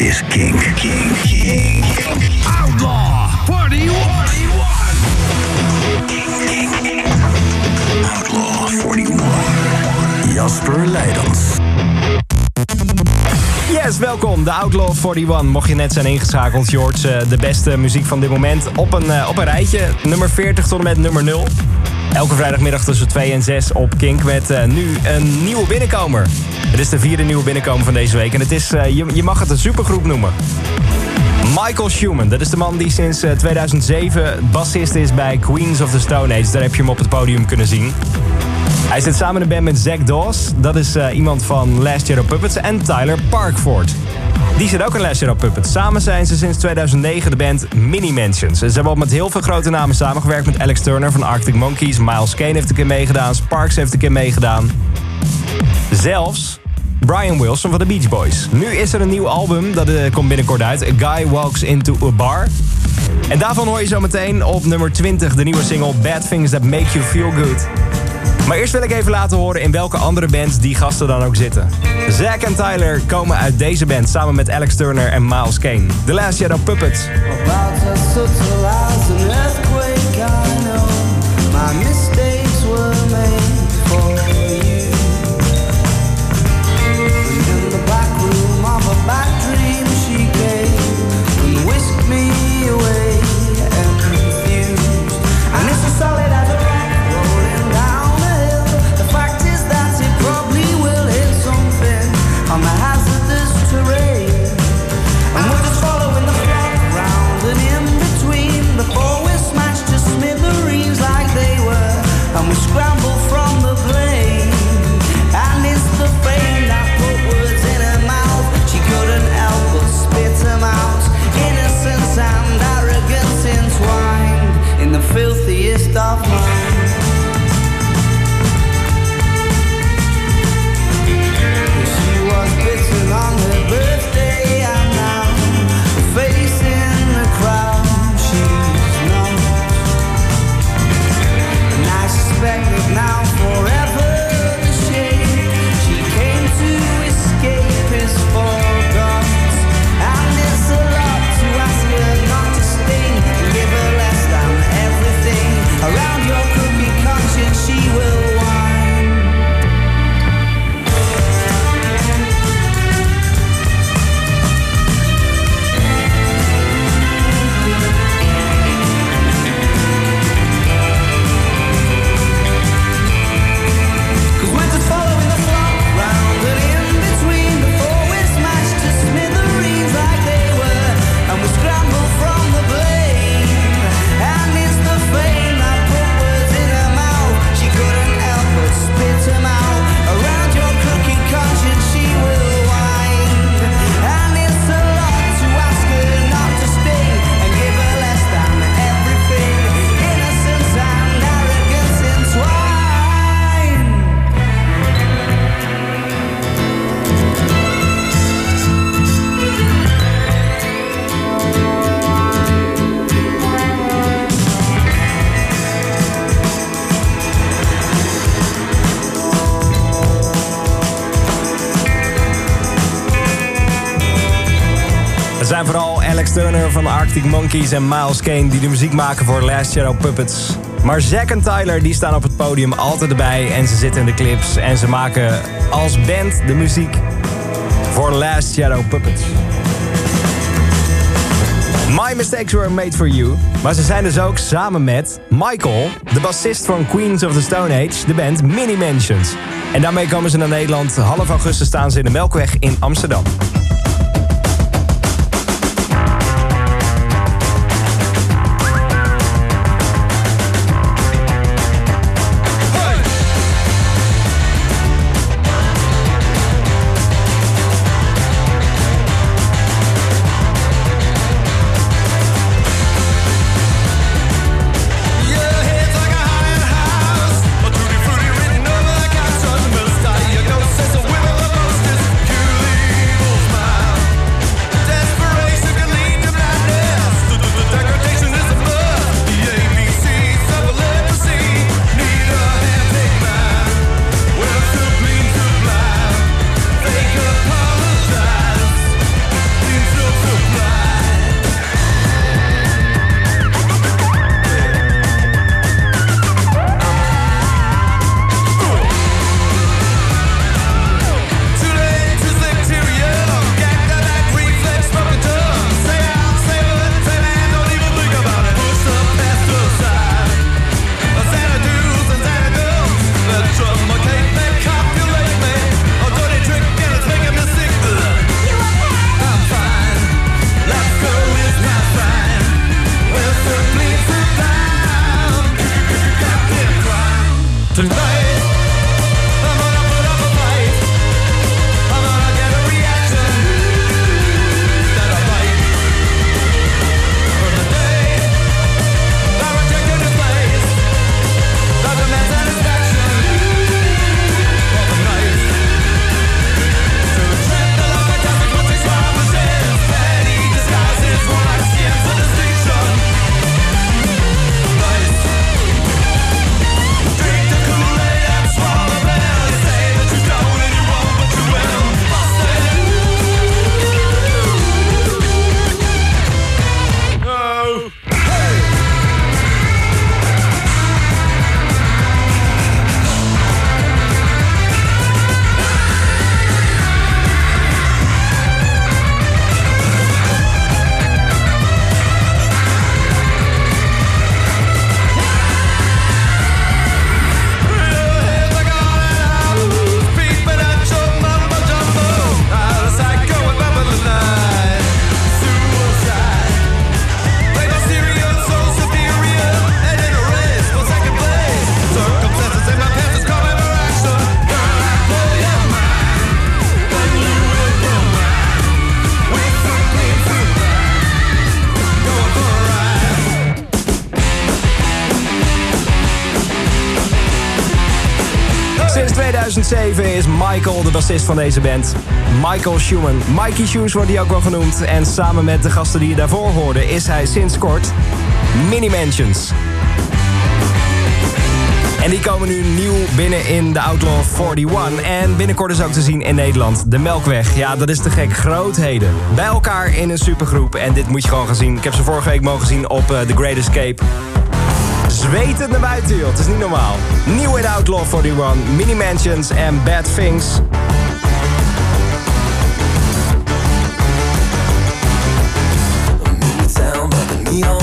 is King. King. King. Outlaw 41. Outlaw 41. Jasper Leidens. Yes, welkom. De Outlaw 41. Mocht je net zijn ingeschakeld, hoort eh, de beste muziek van dit moment op een, eh, op een rijtje. Nummer 40 tot en met nummer 0. Elke vrijdagmiddag tussen 2 en 6 op Kink met eh, nu een nieuwe binnenkomer. Het is de vierde nieuwe binnenkomer van deze week en het is, je, je mag het een supergroep noemen. Michael Schumann, dat is de man die sinds 2007 bassist is bij Queens of the Stone Age. Daar heb je hem op het podium kunnen zien. Hij zit samen in een band met Zack Dawes. Dat is iemand van Last Year of Puppets. En Tyler Parkford. Die zit ook in Last Year of Puppets. Samen zijn ze sinds 2009 de band Mini Mansions. Ze hebben al met heel veel grote namen samengewerkt. Met Alex Turner van Arctic Monkeys. Miles Kane heeft een keer meegedaan. Sparks heeft een keer meegedaan. Zelfs Brian Wilson van de Beach Boys. Nu is er een nieuw album, dat uh, komt binnenkort uit. A Guy Walks Into a Bar. En daarvan hoor je zo meteen op nummer 20 de nieuwe single Bad Things That Make You Feel Good. Maar eerst wil ik even laten horen in welke andere bands die gasten dan ook zitten. Zack en Tyler komen uit deze band samen met Alex Turner en Miles Kane. The Last Shadow Puppets. Turner van Arctic Monkeys en Miles Kane... die de muziek maken voor Last Shadow Puppets. Maar Zack en Tyler die staan op het podium altijd erbij... en ze zitten in de clips en ze maken als band de muziek voor Last Shadow Puppets. My Mistakes Were Made For You. Maar ze zijn dus ook samen met Michael, de bassist van Queens of the Stone Age... de band Mini Mansions. En daarmee komen ze naar Nederland. Half augustus staan ze in de Melkweg in Amsterdam. 2007 is Michael de bassist van deze band. Michael Schumann. Mikey Shoes wordt hij ook wel genoemd. En samen met de gasten die je daarvoor hoorde is hij sinds kort Mini Mansions. En die komen nu nieuw binnen in de Outlaw 41. En binnenkort is ook te zien in Nederland. De Melkweg. Ja, dat is te gek. Grootheden. Bij elkaar in een supergroep. En dit moet je gewoon gaan zien. Ik heb ze vorige week mogen zien op uh, The Great Escape. Zwetend naar buiten, joh. Het is niet normaal. Nieuw in Outlaw 41. Mini Mansions en Bad Things. neon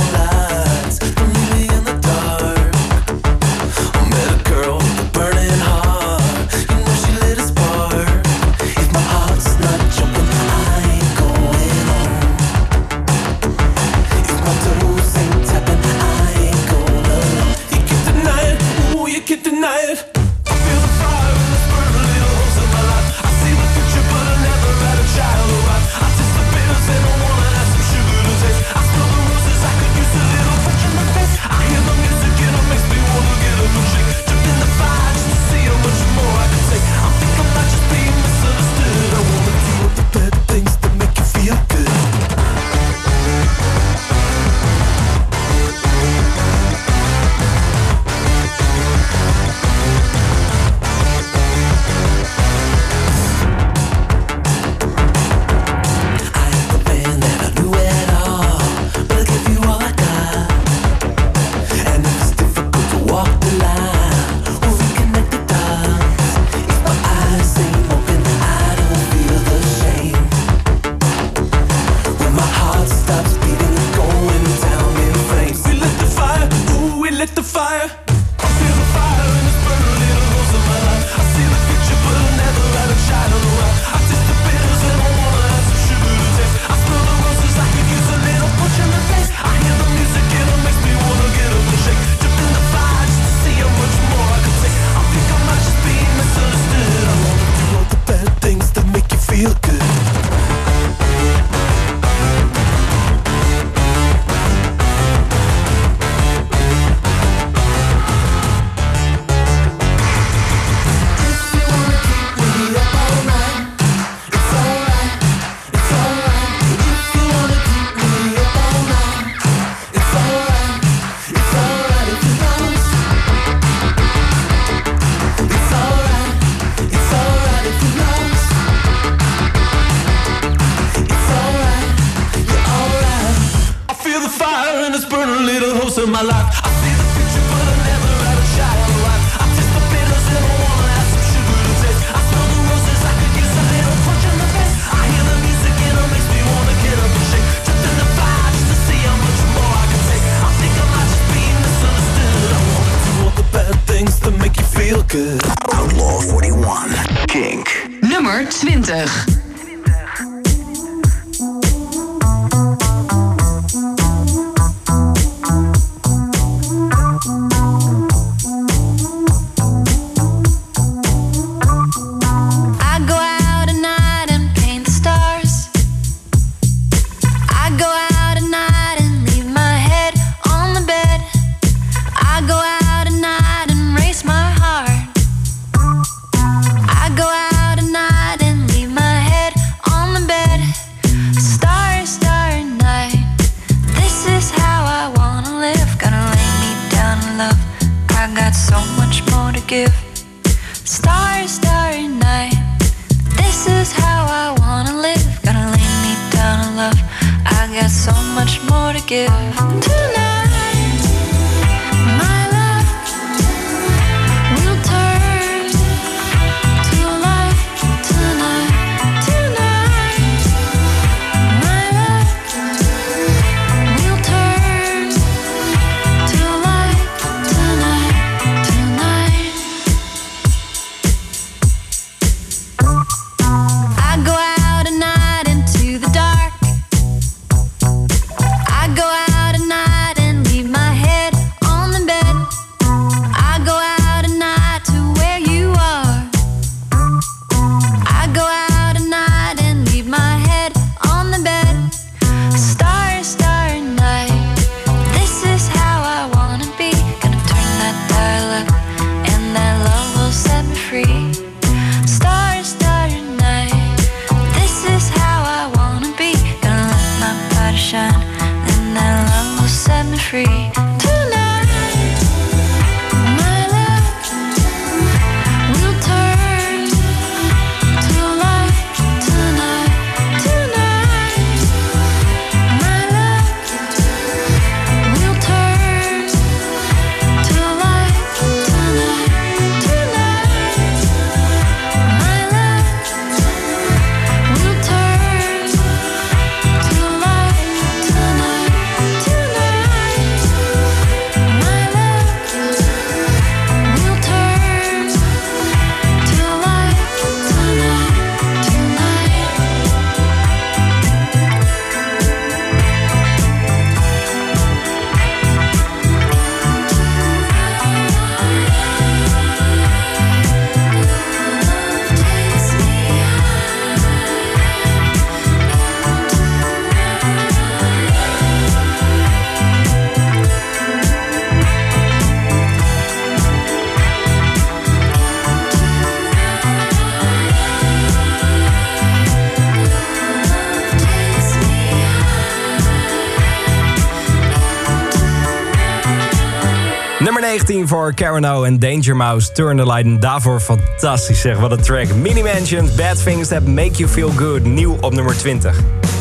Nummer 19 voor Carano en Danger Mouse, Turn the Light. En daarvoor fantastisch zeg, wat een track. Mini Mansions, Bad Things That Make You Feel Good, nieuw op nummer 20.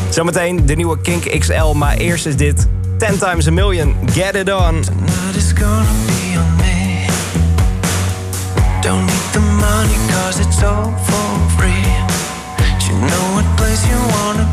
Zometeen de nieuwe Kink XL, maar eerst is dit 10 times a million, Get It On. Don't need the money cause it's all for free. You know what place you wanna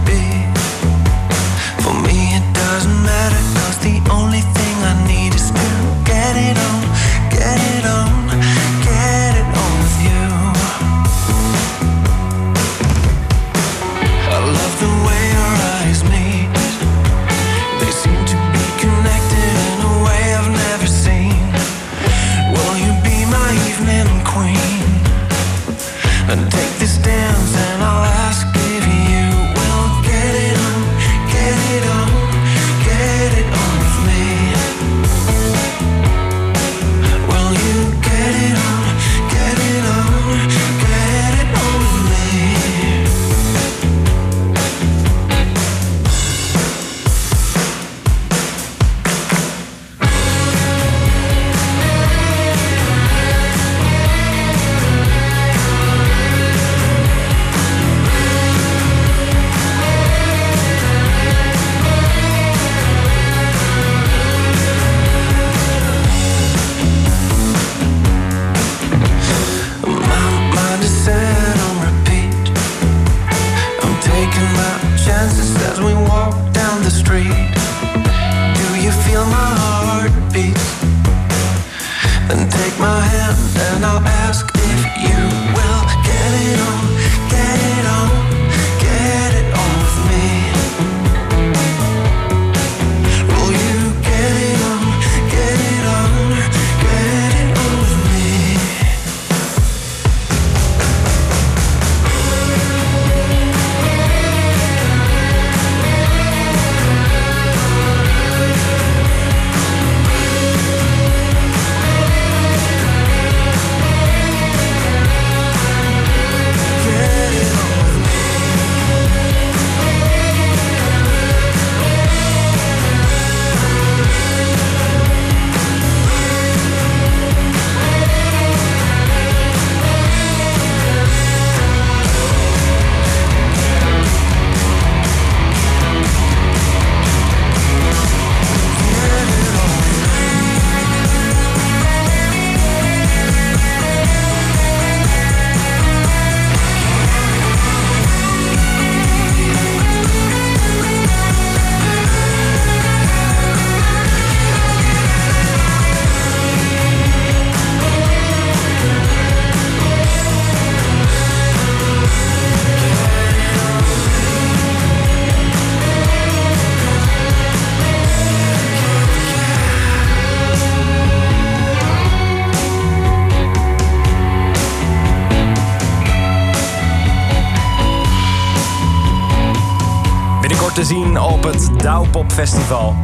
Festival.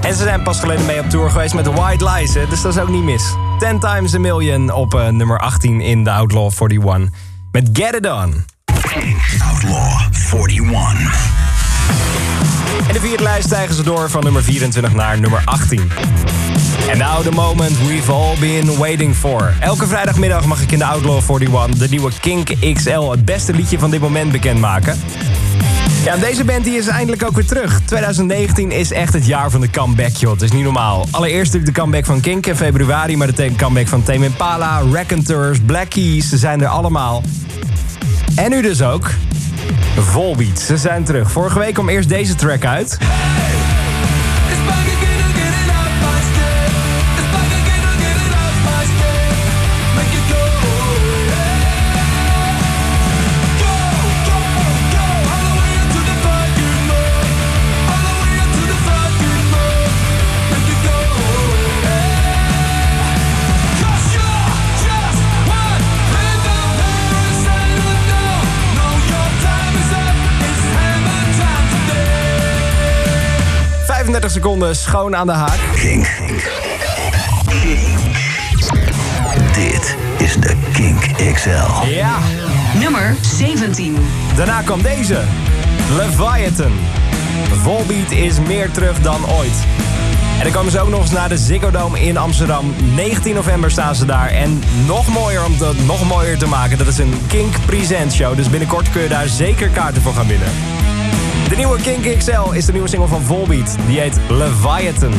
En ze zijn pas geleden mee op tour geweest met White Lies, hè, dus dat is ook niet mis. 10 times a million op eh, nummer 18 in de Outlaw 41. Met Get It On. Outlaw 41. In de vierde lijst stijgen ze door van nummer 24 naar nummer 18. En now the moment we've all been waiting for. Elke vrijdagmiddag mag ik in de Outlaw 41 de nieuwe Kink XL, het beste liedje van dit moment, bekendmaken. Ja, deze band die is eindelijk ook weer terug. 2019 is echt het jaar van de comeback, joh. Het is niet normaal. Allereerst de comeback van Kink in februari... maar de comeback van Tame Impala, Raconteurs, Black Keys... ze zijn er allemaal. En nu dus ook Volbeat. Ze zijn terug. Vorige week kwam eerst deze track uit. 35 seconden schoon aan de haak. Kink. Dit is de Kink XL. Ja, Nummer 17. daarna kwam deze. Leviathan. Volbeat is meer terug dan ooit. En dan komen ze ook nog eens naar de Ziggo Dome in Amsterdam. 19 november staan ze daar. En nog mooier om dat nog mooier te maken, dat is een Kink Present Show. Dus binnenkort kun je daar zeker kaarten voor gaan winnen. Nieuwe Kink XL is de nieuwe single van Volbeat. Die heet Leviathan.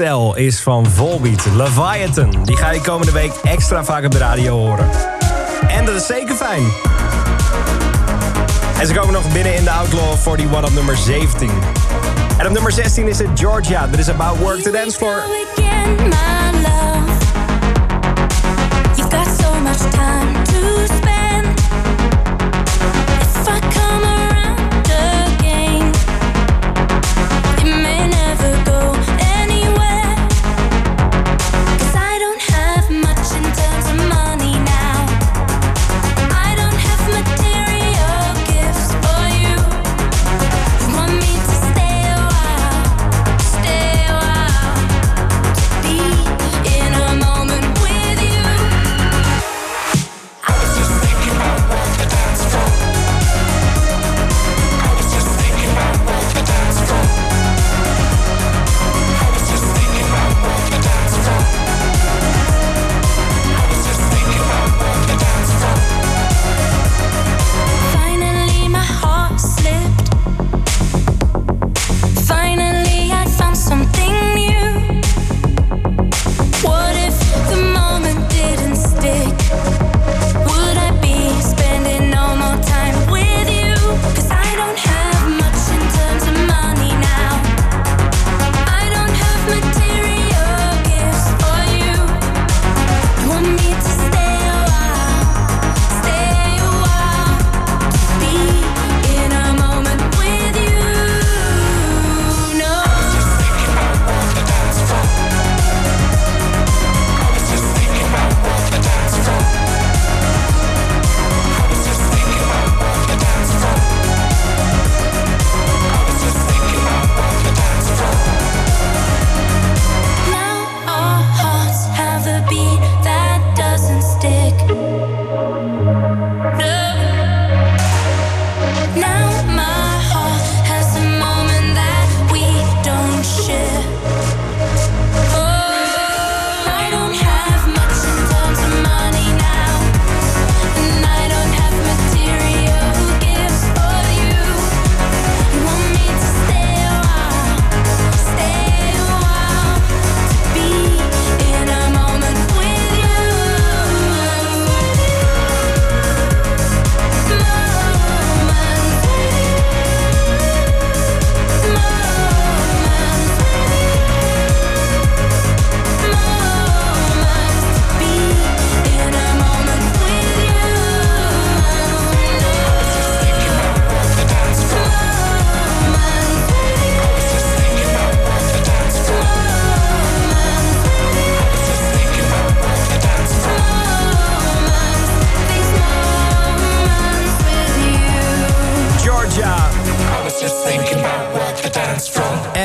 XL is van Volbeat Leviathan. Die ga je komende week extra vaak op de radio horen. En dat is zeker fijn. En ze komen nog binnen in de Outlaw 41 op nummer 17. En op nummer 16 is het Georgia. Dit is About Work to Dance. You've got so much time to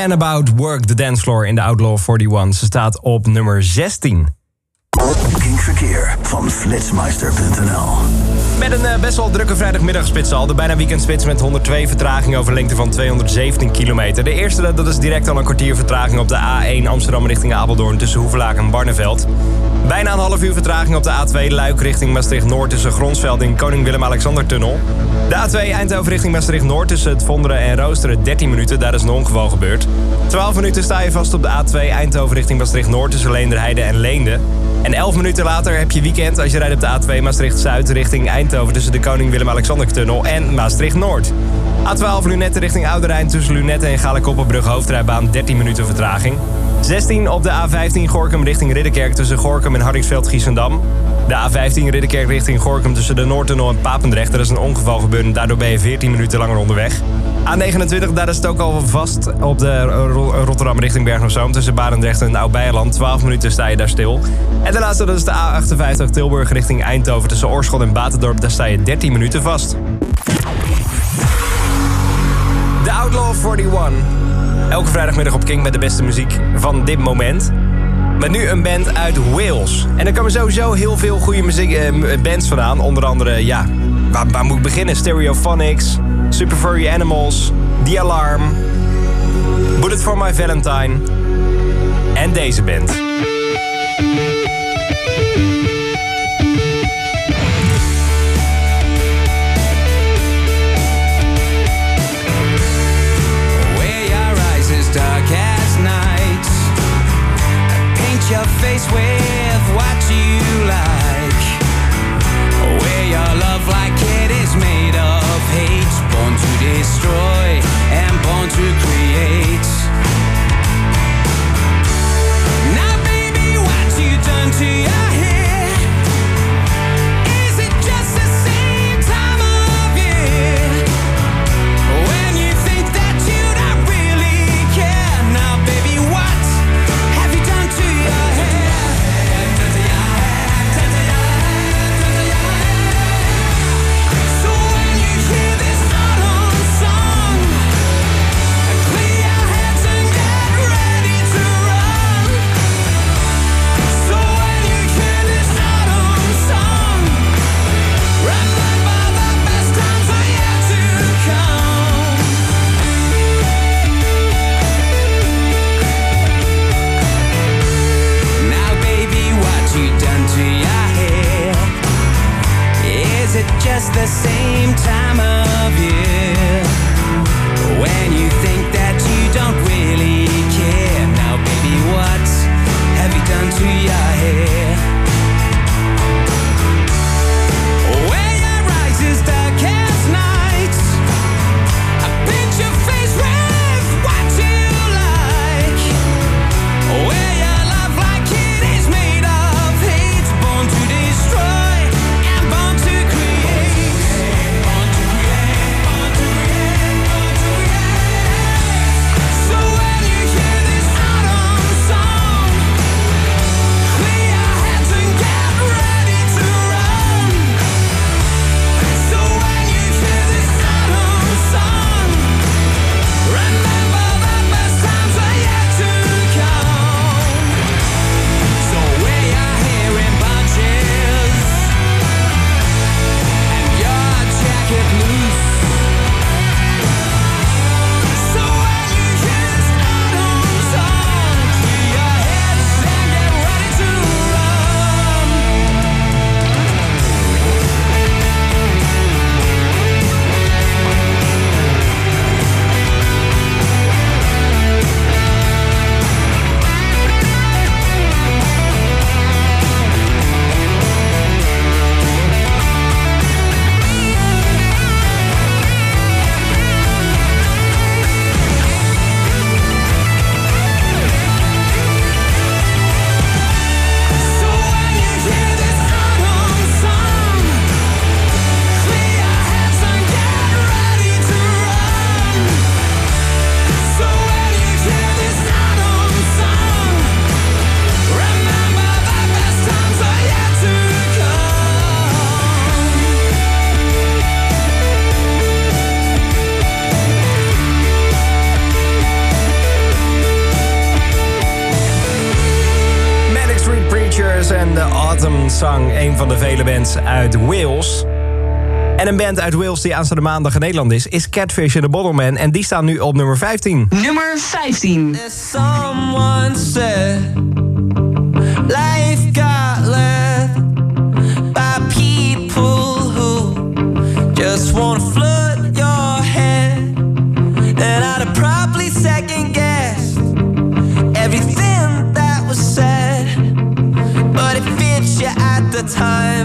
And About Work the Dance Floor in de Outlaw 41. Ze staat op nummer 16. Kink Verkeer van Flitsmeister.nl Met een eh, best wel drukke vrijdagmiddagspits al. De bijna weekendspits met 102 vertraging over lengte van 217 kilometer. De eerste dat is direct al een kwartier vertraging op de A1 Amsterdam richting Apeldoorn tussen Hoevelaak en Barneveld. Bijna een half uur vertraging op de A2 Luik richting Maastricht-Noord tussen Gronsveld en Koning Willem-Alexander-tunnel. De A2 Eindhoven richting Maastricht-Noord tussen het Vonderen en Roosteren 13 minuten. Daar is een ongeval gebeurd. 12 minuten sta je vast op de A2 Eindhoven richting Maastricht-Noord tussen Leenderheide en Leende. En 11 minuten later heb je weekend als je rijdt op de A2 Maastricht-Zuid richting Eindhoven tussen de Koning Willem-Alexander-tunnel en Maastricht-Noord. A12 Lunette richting Ouderijn tussen Lunette en Galekoppenbrug hoofdrijbaan 13 minuten vertraging. 16 op de A15 Gorkum richting Ridderkerk tussen Gorkum en Hardingsveld-Giessendam. De A15 Ridderkerk richting Gorkum tussen de Noordtunnel en Papendrecht. Er is een ongeval gebeurd daardoor ben je 14 minuten langer onderweg. A29, daar is het ook al vast op de Ro- Rotterdam richting Bergen-op-Zoom... tussen Barendrecht en Oud-Beijerland. 12 minuten sta je daar stil. En de laatste, dat is de A58 Tilburg richting Eindhoven... tussen Oorschot en Batendorp, daar sta je 13 minuten vast. De Outlaw 41. Elke vrijdagmiddag op King met de beste muziek van dit moment. Met nu een band uit Wales. En er komen sowieso heel veel goede muziek, eh, bands vandaan. Onder andere, ja, waar, waar moet ik beginnen? Stereophonics, Super Furry Animals, The Alarm, Bullet for My Valentine en deze band. Face with what you like. Where your love like it is made of hate. Born to destroy and born to create. bands uit Wales. En een band uit Wales die aanstaande maandag in Nederland is... is Catfish and the Bottleman. En die staan nu op nummer 15. Nummer 15. Someone said Life got led By people who Just want to flood your head And I'd have probably second guess Everything that was said But it fits you at the time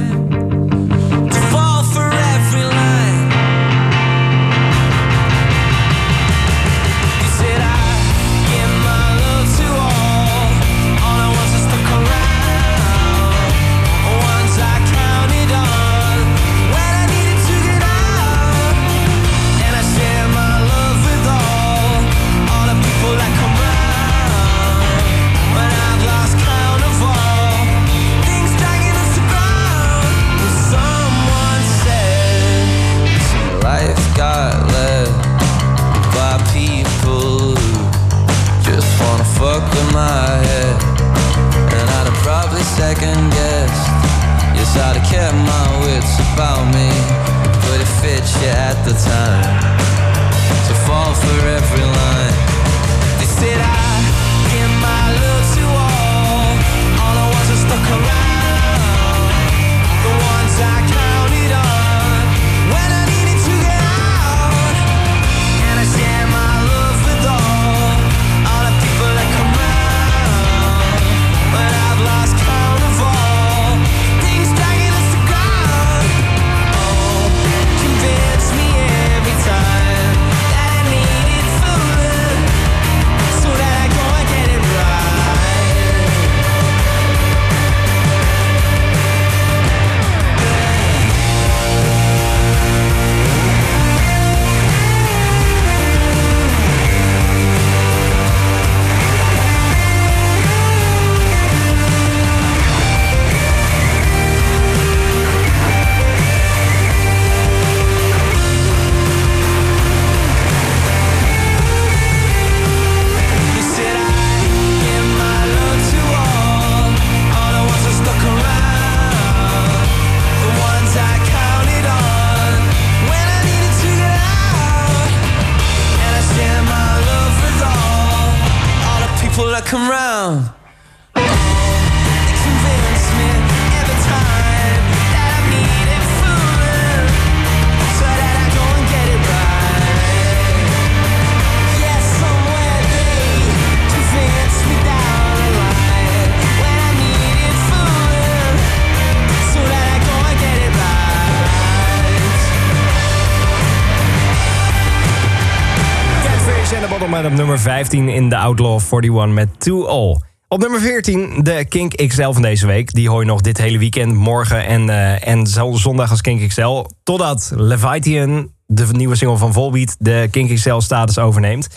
nummer 15 in de Outlaw 41 met Too All. Op nummer 14 de Kink XL van deze week. Die hoor je nog dit hele weekend, morgen en, eh, en zo zondag als Kink XL. Totdat Leviathan, de nieuwe single van Volbeat, de Kink XL status overneemt.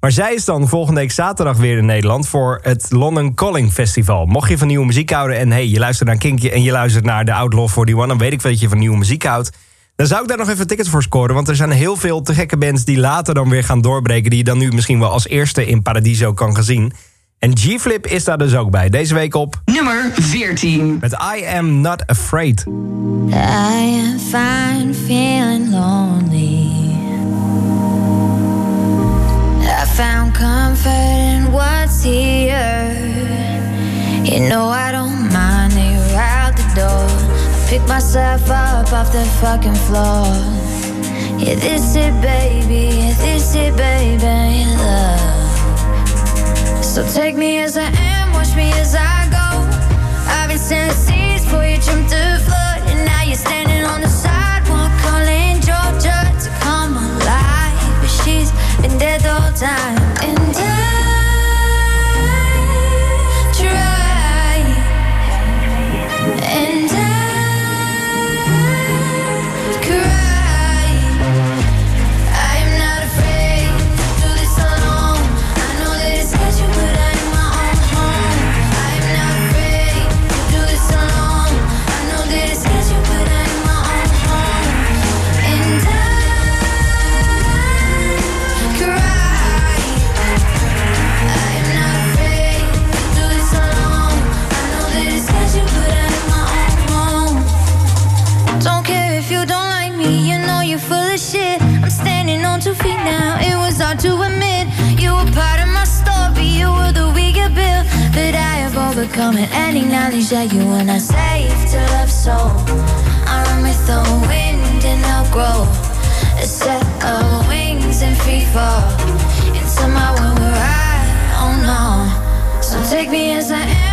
Maar zij is dan volgende week zaterdag weer in Nederland voor het London Calling Festival. Mocht je van nieuwe muziek houden en hey, je luistert naar Kinkje en je luistert naar de Outlaw 41, dan weet ik wel dat je van nieuwe muziek houdt. Dan zou ik daar nog even tickets voor scoren. Want er zijn heel veel te gekke bands die later dan weer gaan doorbreken. Die je dan nu misschien wel als eerste in Paradiso kan gaan zien. En G-Flip is daar dus ook bij. Deze week op Nummer 14. met I Am Not Afraid. I am fine, feeling lonely. I found comfort in what's here. You know I don't pick myself up off the fucking floor. Yeah, this it, baby. Yeah, this it, baby. Love. So take me as I am, watch me as I go. I've been sending seas for you jumped the flood, and now you're standing on the sidewalk calling Georgia to come alive. But she's been dead the whole time, I it and acknowledge that you were not safe to love so. I run with the wind and I'll grow a set of wings and free fall into my world where I, oh no. So take me as I am,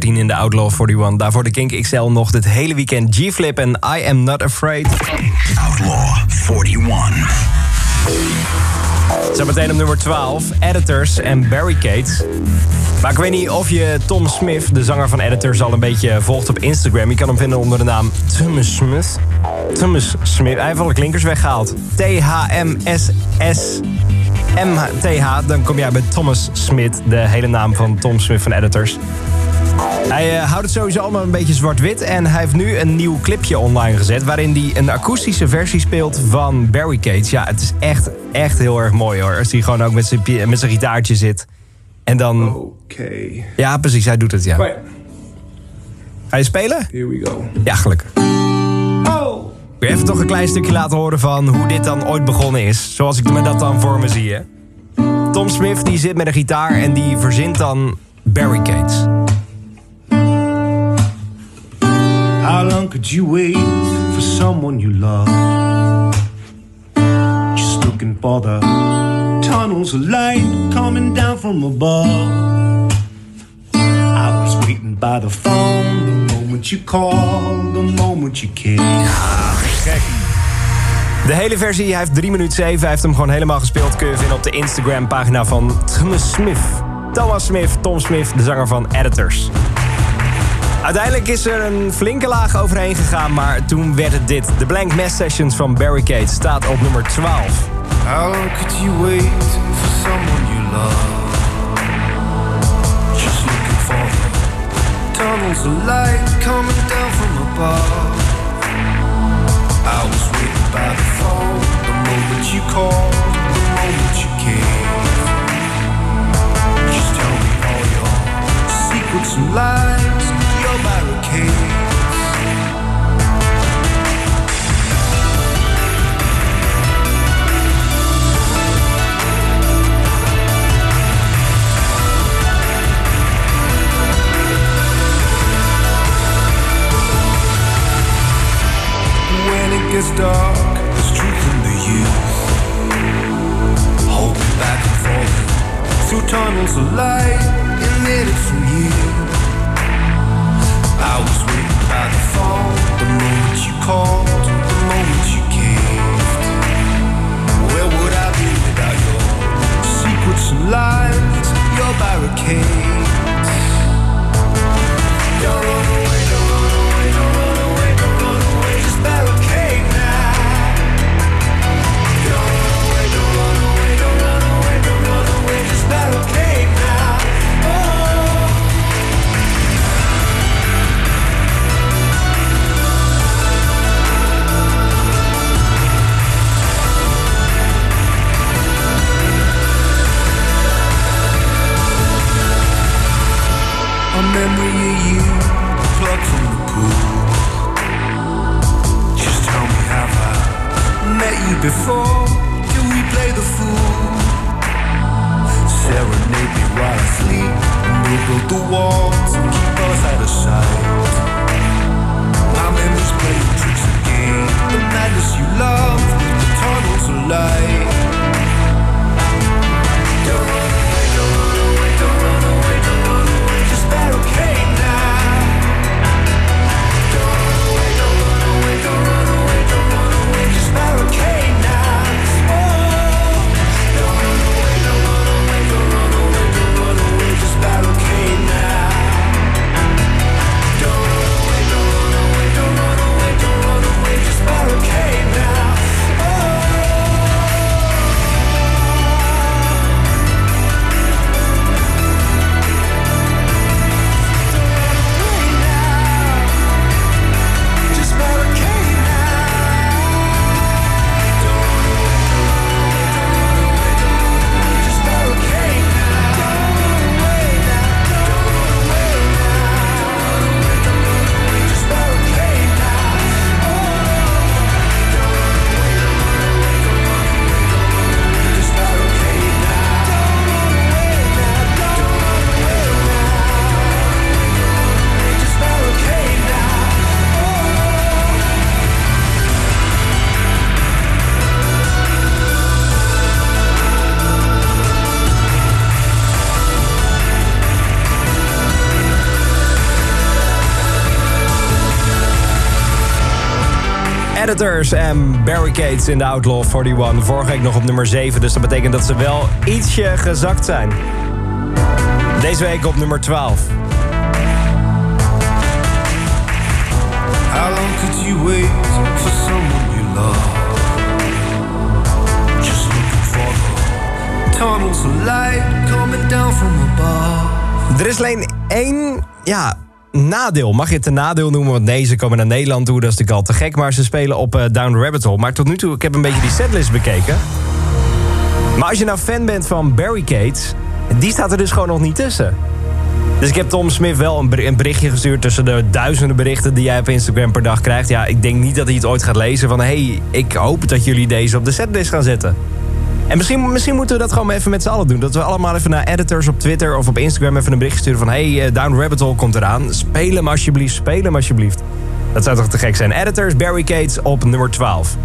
13 in de Outlaw 41. Daarvoor de Kink XL nog dit hele weekend G-Flip en I Am Not Afraid. Outlaw 41. Zometeen op nummer 12, Editors en Barricades. Maar ik weet niet of je Tom Smith, de zanger van Editors, al een beetje volgt op Instagram. Je kan hem vinden onder de naam Thomas Smith. Thomas Smith. Hij heeft alle klinkers weggehaald. T-H-M-S-S. M-T-H. Dan kom jij bij Thomas Smith, de hele naam van Tom Smith van Editors. Hij eh, houdt het sowieso allemaal een beetje zwart-wit. En hij heeft nu een nieuw clipje online gezet. waarin hij een akoestische versie speelt van Barricades. Ja, het is echt, echt heel erg mooi hoor. Als hij gewoon ook met zijn, met zijn gitaartje zit. En dan. Oké. Ja, precies, hij doet het ja. Right, Ga je spelen? here we go. Ja, gelukkig. Oh! Wil je even toch een klein stukje laten horen van hoe dit dan ooit begonnen is? Zoals ik me dat dan voor me zie, hè? Tom Smith die zit met een gitaar en die verzint dan Barricades. How long could you wait for someone you love? Just looking for the tunnels of light coming down from above. I was waiting by the phone the moment you called, the moment you came. De hele versie, hij heeft 3 minuten 7. Hij heeft hem gewoon helemaal gespeeld. Kun je vinden op de Instagram pagina van Thomas Smith. Thomas Smith, Tom Smith, de zanger van Editors. Uiteindelijk is er een flinke laag overheen gegaan, maar toen werd het dit. De Blank Mass Sessions van Barricade staat op nummer 12. How could you wait for someone you love? Just looking for tunnels of light coming down from above. I was waiting by the phone the moment you called, the moment you came. Just tell me all your secrets and lies, your. When it gets dark, there's truth in the. Holding back and through tunnels of light emitted from you. I was waiting by the phone the moment you called, the moment you caved. Where would I be without your secrets and lines, your barricades. Don't memory of you plucked from the pool. Just tell me, have I met you before? Do we play the fool? Serenade me while I sleep, we'll build the walls and keep us out of sight. My memories play tricks again. The madness you love, the tunnels of light. Don't Editors en Barricades in de Outlaw 41. Vorige week nog op nummer 7, dus dat betekent dat ze wel ietsje gezakt zijn. Deze week op nummer 12. How long could you wait for someone you love? Just looking for the tunnels of light coming down from above. Er is alleen één, ja, nadeel. Mag je het een nadeel noemen? Want nee, ze komen naar Nederland toe, dat is natuurlijk al te gek. Maar ze spelen op eh, Down the Rabbit Hole. Maar tot nu toe, ik heb een beetje die setlist bekeken. Maar als je nou fan bent van Barricades, die staat er dus gewoon nog niet tussen. Dus ik heb Tom Smith wel een ber- een berichtje gestuurd tussen de duizenden berichten die jij op Instagram per dag krijgt. Ja, ik denk niet dat hij het ooit gaat lezen van... hey, ik hoop dat jullie deze op de setlist gaan zetten. En misschien, misschien moeten we dat gewoon even met z'n allen doen. Dat we allemaal even naar editors op Twitter of op Instagram even een bericht sturen van... hey, eh, Down Rabbit Hole komt eraan. Speel hem alsjeblieft, speel hem alsjeblieft. Dat zou toch te gek zijn. Editors, Barricades op nummer 12.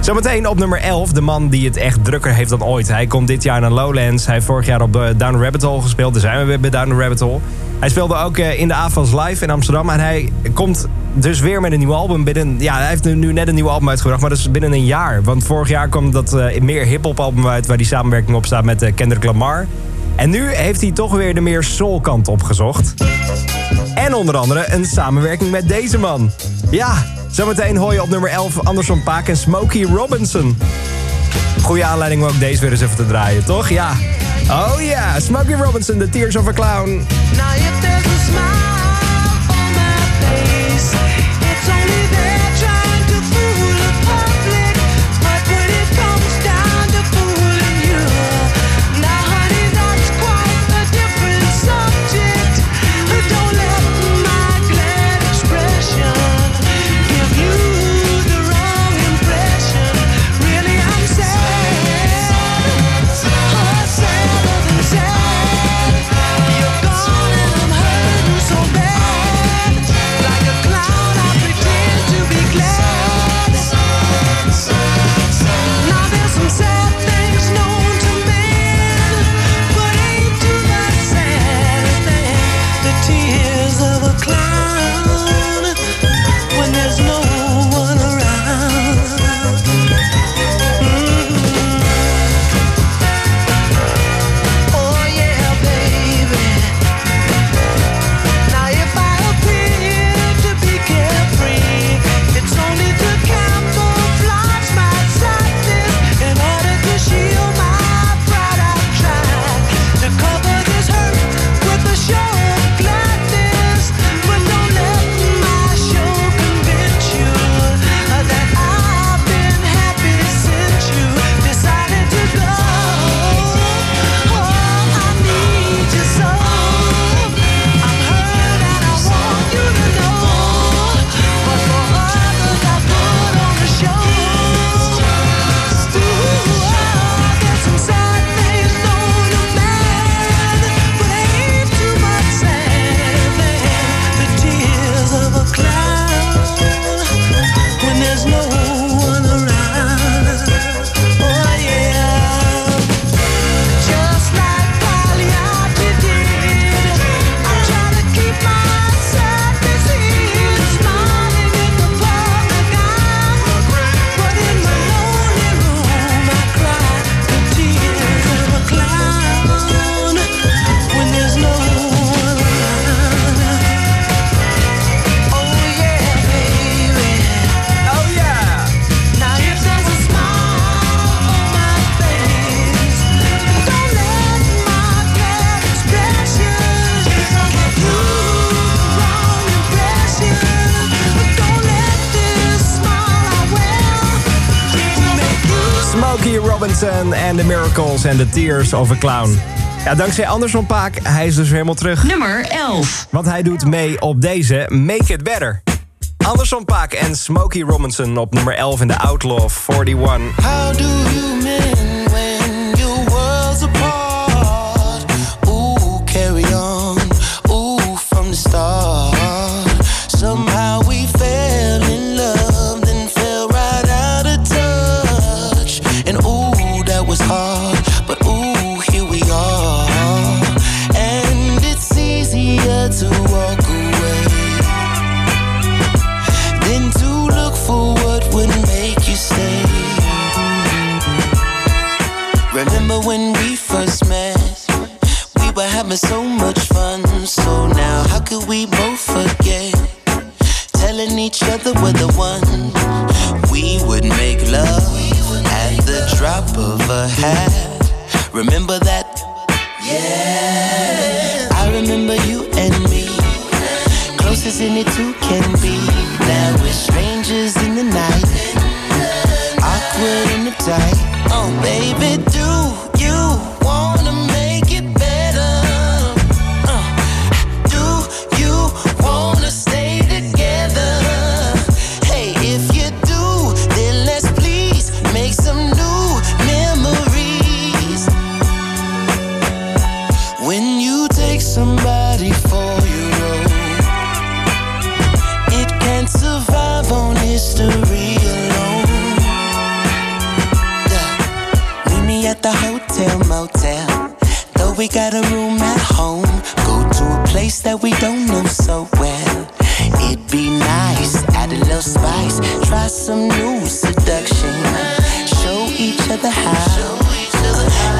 Zometeen op nummer 11, de man die het echt drukker heeft dan ooit. Hij komt dit jaar naar Lowlands. Hij heeft vorig jaar op eh, Down Rabbit Hole gespeeld. Daar zijn we weer bij Down Rabbit Hole. Hij speelde ook eh, in de AFAS Live in Amsterdam. En hij komt dus weer met een nieuw album. Binnen, ja, hij heeft nu- net een nieuw album uitgebracht, maar dat is binnen een jaar. Want vorig jaar kwam dat eh, meer hip-hop album uit... waar die samenwerking op staat met eh, Kendrick Lamar. En nu heeft hij toch weer de meer soul kant opgezocht. En onder andere een samenwerking met deze man. Ja, zometeen hoor je op nummer 11 Anderson Paak en Smokey Robinson. Goeie aanleiding om ook deze weer eens even te draaien, toch? Ja. Oh ja, Smokey Robinson, The Tears of a Clown. Now if there's a smile only there en The Miracles en The Tears of a Clown. Ja, dankzij Anderson Paak, hij is dus weer helemaal terug. Nummer 11. Want hij doet mee op deze Make It Better. Anderson Paak en Smokey Robinson op nummer 11 in de Outlaw 41. How do you we got a room at home, go to a place that we don't know so well. It'd be nice, add a little spice, try some new seduction. Show each other how.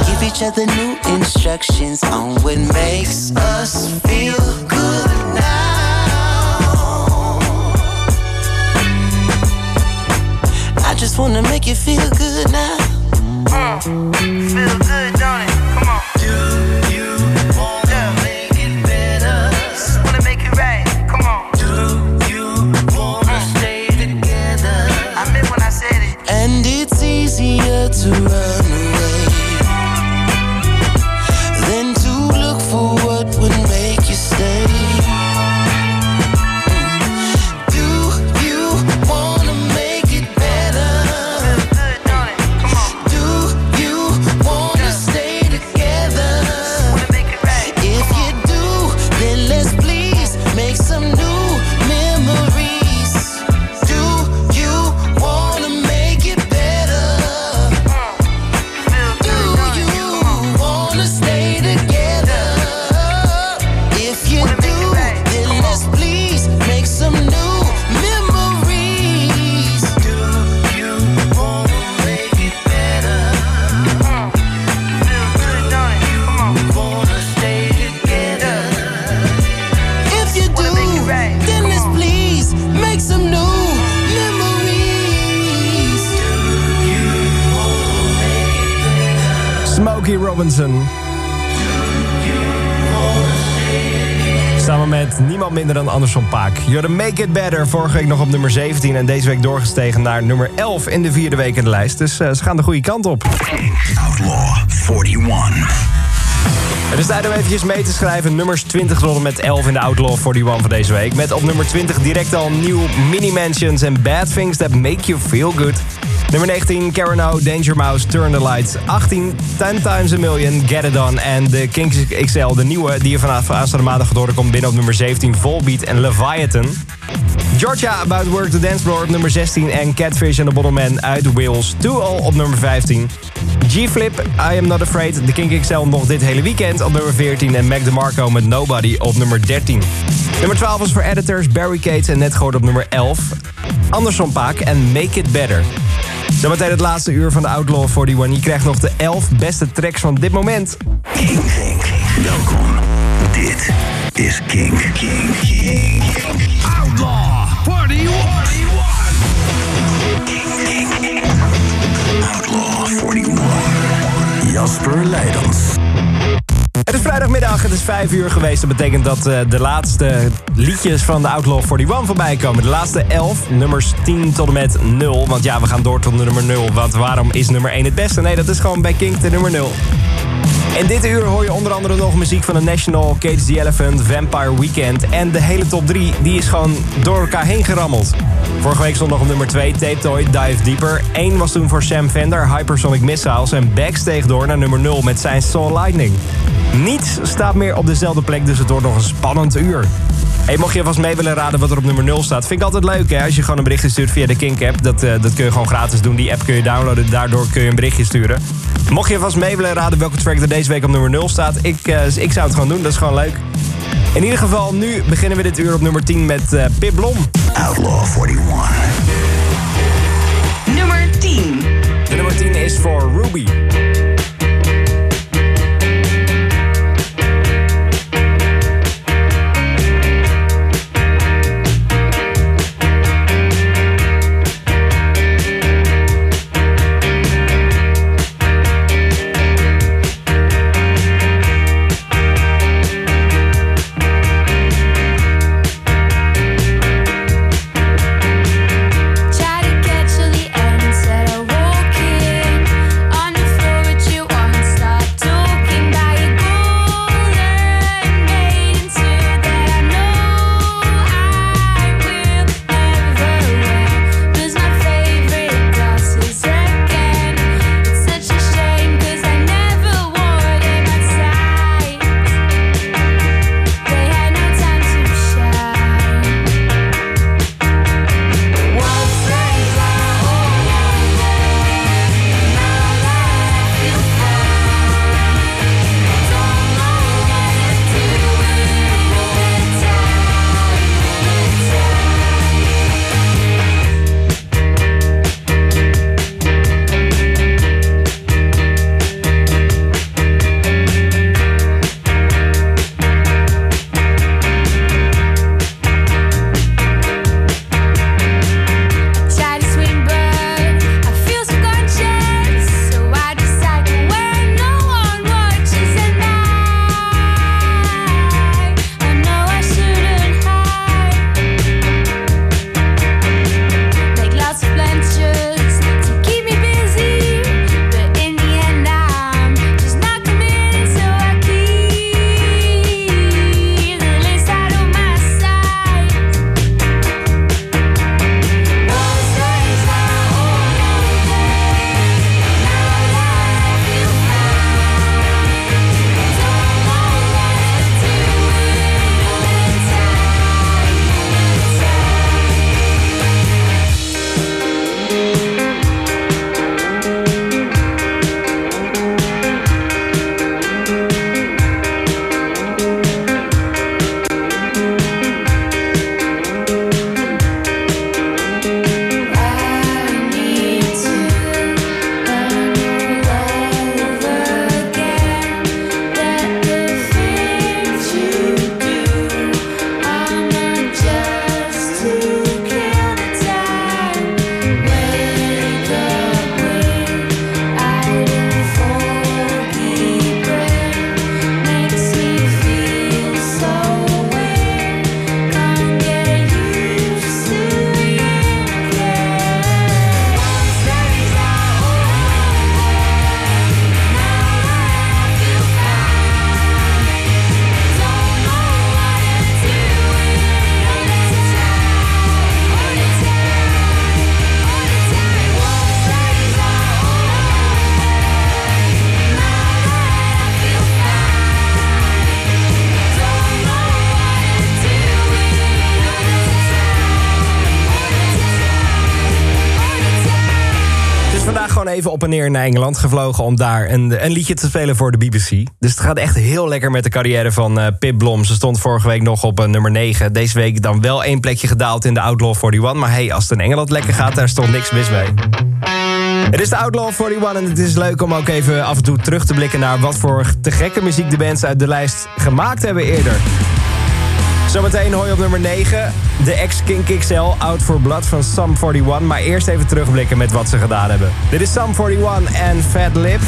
Give each other new instructions on what makes us feel good now. I just wanna make you feel good You're the Make It Better. Vorige week nog op nummer 17 en deze week doorgestegen naar nummer 11 in de vierde week in de lijst. Dus eh, ze gaan de goede kant op. Outlaw 41. Het is tijd om eventjes mee te schrijven. Nummers 20 tot met 11 in de Outlaw 41 van deze week. Met op nummer 20 direct al nieuw Mini Mansions en Bad Things That Make You Feel Good. Nummer 19, Karen O, Danger Mouse, Turn the Lights. 18, 10 Times a Million, Get It On. En de Kinks XL, de nieuwe, die je vanaf aanstaande maandag gaat komt binnen op nummer 17, Volbeat en Leviathan. Georgia, About Work, The Dance Floor op nummer 16. En Catfish and the Bottleman uit Wales, To All op nummer 15. G-Flip, I Am Not Afraid, de Kink XL nog dit hele weekend op nummer 14. En Mac DeMarco met Nobody op nummer 13. Nummer 12 was voor editors, Barricades en net gehoord op nummer 11. Anderson Paak en Make It Better. Zometeen het laatste uur van de Outlaw 41. Je krijgt nog de 11 beste tracks van dit moment. King. Welkom. Dit is King. King. King. Outlaw 41. Outlaw 41. Jasper Leidens. Het is vrijdagmiddag, het is 5 uur geweest. Dat betekent dat eh, de laatste liedjes van de Outlaw 41 voorbij komen. De laatste 11, nummers 10 tot en met 0. Want ja, we gaan door tot nummer 0. Want waarom is nummer 1 het beste? Nee, dat is gewoon bij King de nummer 0. In dit uur hoor je onder andere nog muziek van The National, Cage the Elephant, Vampire Weekend. En de hele top 3 die is gewoon door elkaar heen gerammeld. Vorige week stond nog op nummer 2 Tape Toy Dive Deeper. 1 was toen voor Sam Fender, Hypersonic Missiles. En Beck steeg door naar nummer 0 met zijn Soul Lightning. Niets staat meer op dezelfde plek, dus het wordt nog een spannend uur. Hey, mocht je vast mee willen raden wat er op nummer 0 staat... vind ik altijd leuk hè, als je gewoon een berichtje stuurt via de Kink-app. Dat, eh, dat kun je gewoon gratis doen. Die app kun je downloaden, daardoor kun je een berichtje sturen. Mocht je vast mee willen raden welke track er deze week op nummer 0 staat... ik, eh, ik zou het gewoon doen, dat is gewoon leuk. In ieder geval, nu beginnen we dit uur op nummer 10 met eh Pip Blom. Outlaw 41. Nummer 10. De nummer 10 is voor Ruby. Op neer naar Engeland gevlogen... om daar een, een liedje te spelen voor de BBC. Dus het gaat echt heel lekker met de carrière van eh, Pip Blom. Ze stond vorige week nog op eh, nummer 9. Deze week dan wel één plekje gedaald in de Outlaw 41. Maar hey, als het in Engeland lekker gaat, daar stond niks mis mee. Het is de Outlaw 41 en het is leuk om ook even af en toe terug te blikken... naar wat voor te gekke muziek de bands uit de lijst gemaakt hebben eerder. Zometeen hoor op nummer 9 de ex-Kink XL Out for Blood van Sum 41. Maar eerst even terugblikken met wat ze gedaan hebben. Dit is Sum 41 en Fat Lip.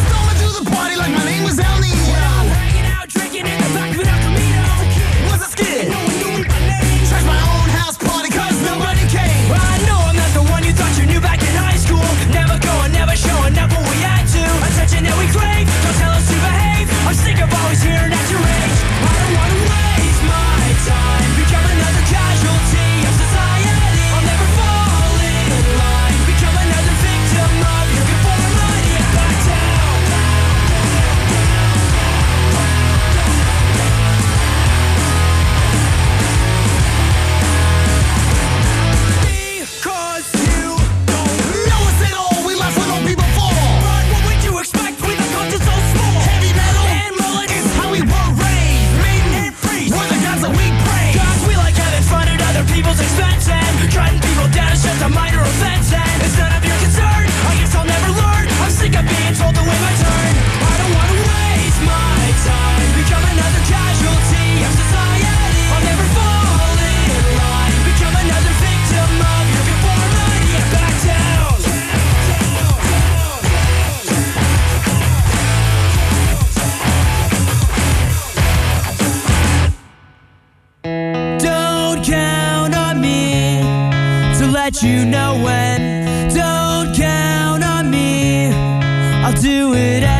let you know when. Don't count on me, I'll do it.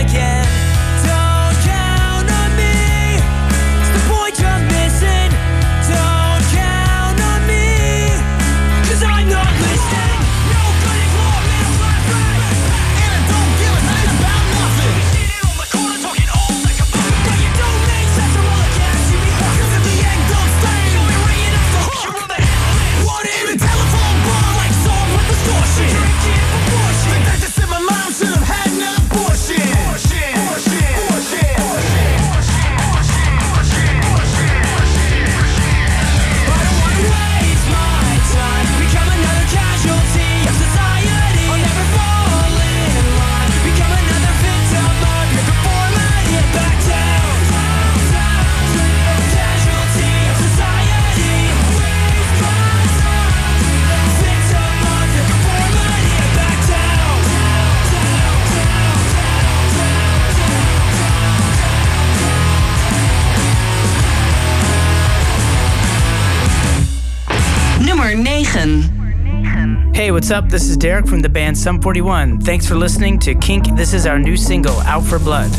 What's up? This is Derek from the band Sum 41. Thanks for listening to Kink. This is our new single, Out for Blood.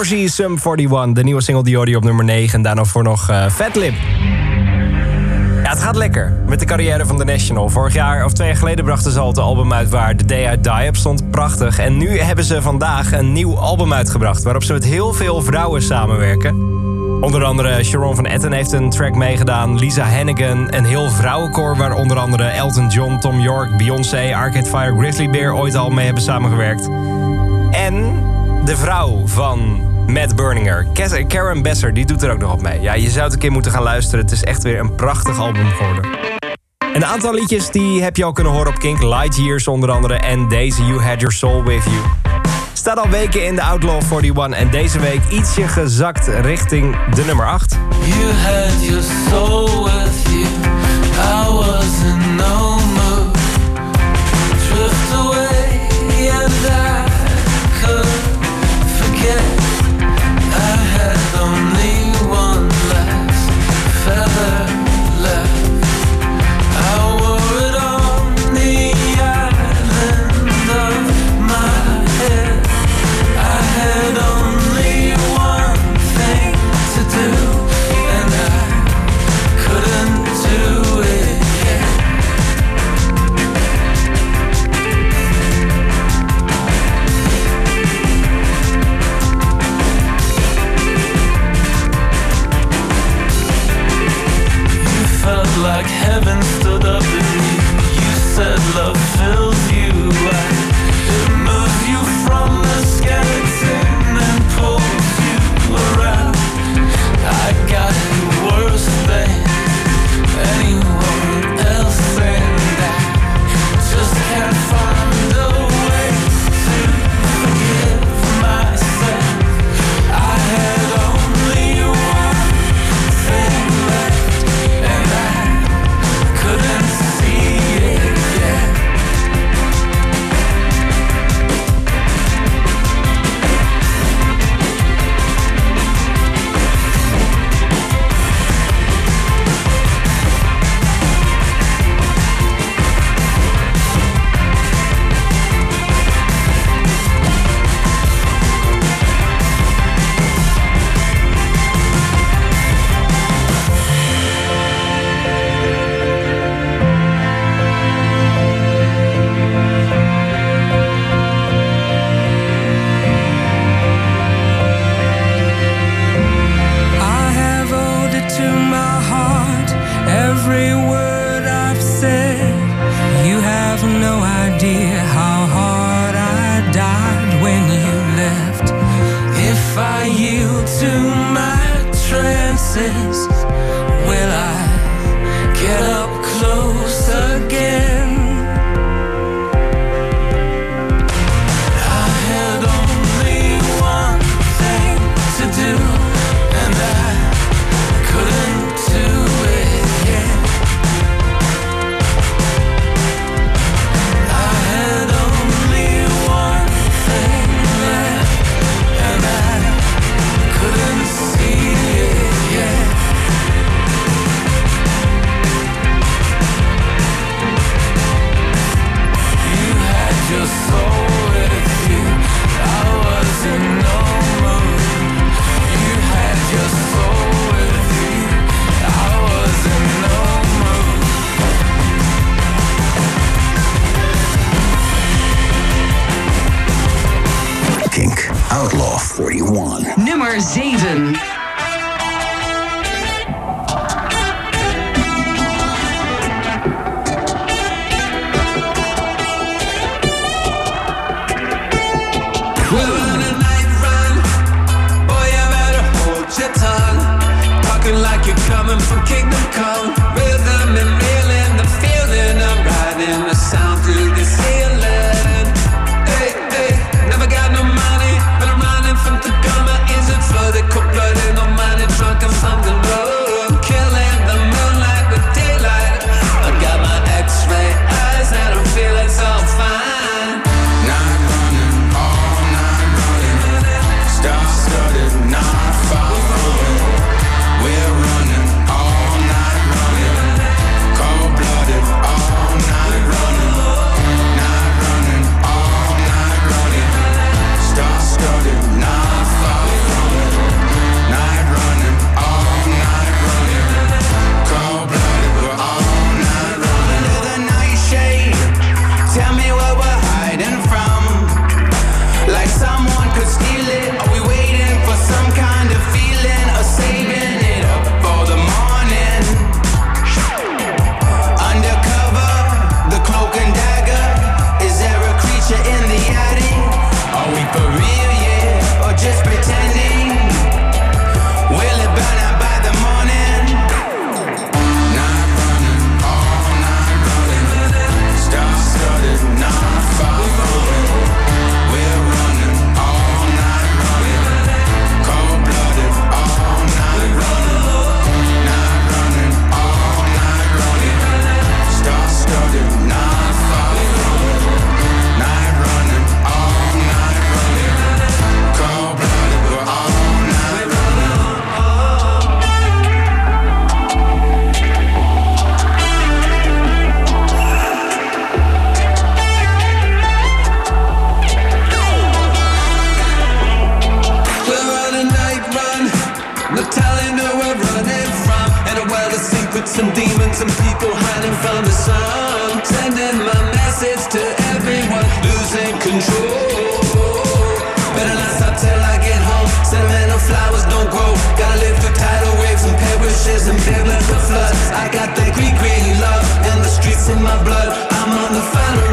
Orgy Sum 41, de nieuwe single Diori op nummer 9. En daarna voor nog eh, uh, Fatlip. Ja, het gaat lekker met de carrière van The National. Vorig jaar of twee jaar geleden brachten ze al het album uit waar The Day I Die op stond. Prachtig. En nu hebben ze vandaag een nieuw album uitgebracht waarop ze met heel veel vrouwen samenwerken. Onder andere Sharon van Etten heeft een track meegedaan. Lisa Hannigan, een heel vrouwenkoor waar onder andere Elton John, Tom York, Beyoncé, Arcade Fire, Grizzly Bear ooit al mee hebben samengewerkt. En de vrouw van Matt Berninger, Karen Besser, die doet er ook nog op mee. Ja, je zou het een keer moeten gaan luisteren. Het is echt weer een prachtig album geworden. Een aantal liedjes die heb je al kunnen horen op Kink. Light Years onder andere en deze You Had Your Soul With You. Staat al weken in de Outlaw 41 en deze week ietsje gezakt richting de nummer 8. You had your soul with you. I was the final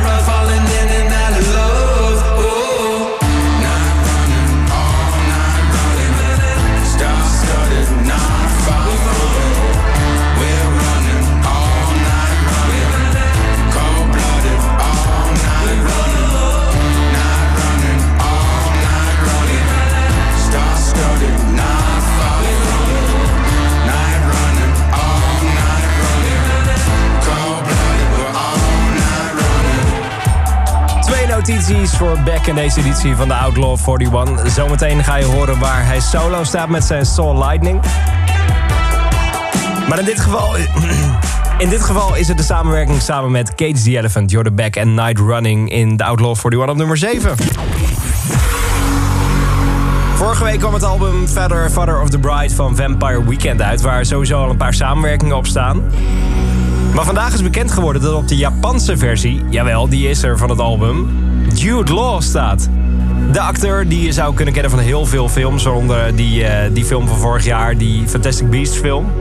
Beck in deze editie van de Outlaw 41. Zometeen ga je horen waar hij solo staat met zijn Soul Lightning. Maar in dit geval... In dit geval is het de samenwerking samen met Cage the Elephant, Jordan Beck en Night Running in de Outlaw 41 op nummer 7. Vorige week kwam het album Father, Father of the Bride van Vampire Weekend uit... waar sowieso al een paar samenwerkingen op staan. Maar vandaag is bekend geworden dat op de Japanse versie... jawel, die is er van het album... Jude Law staat. De acteur die je zou kunnen kennen van heel veel films... waaronder die, eh, die film van vorig jaar, die Fantastic Beasts film...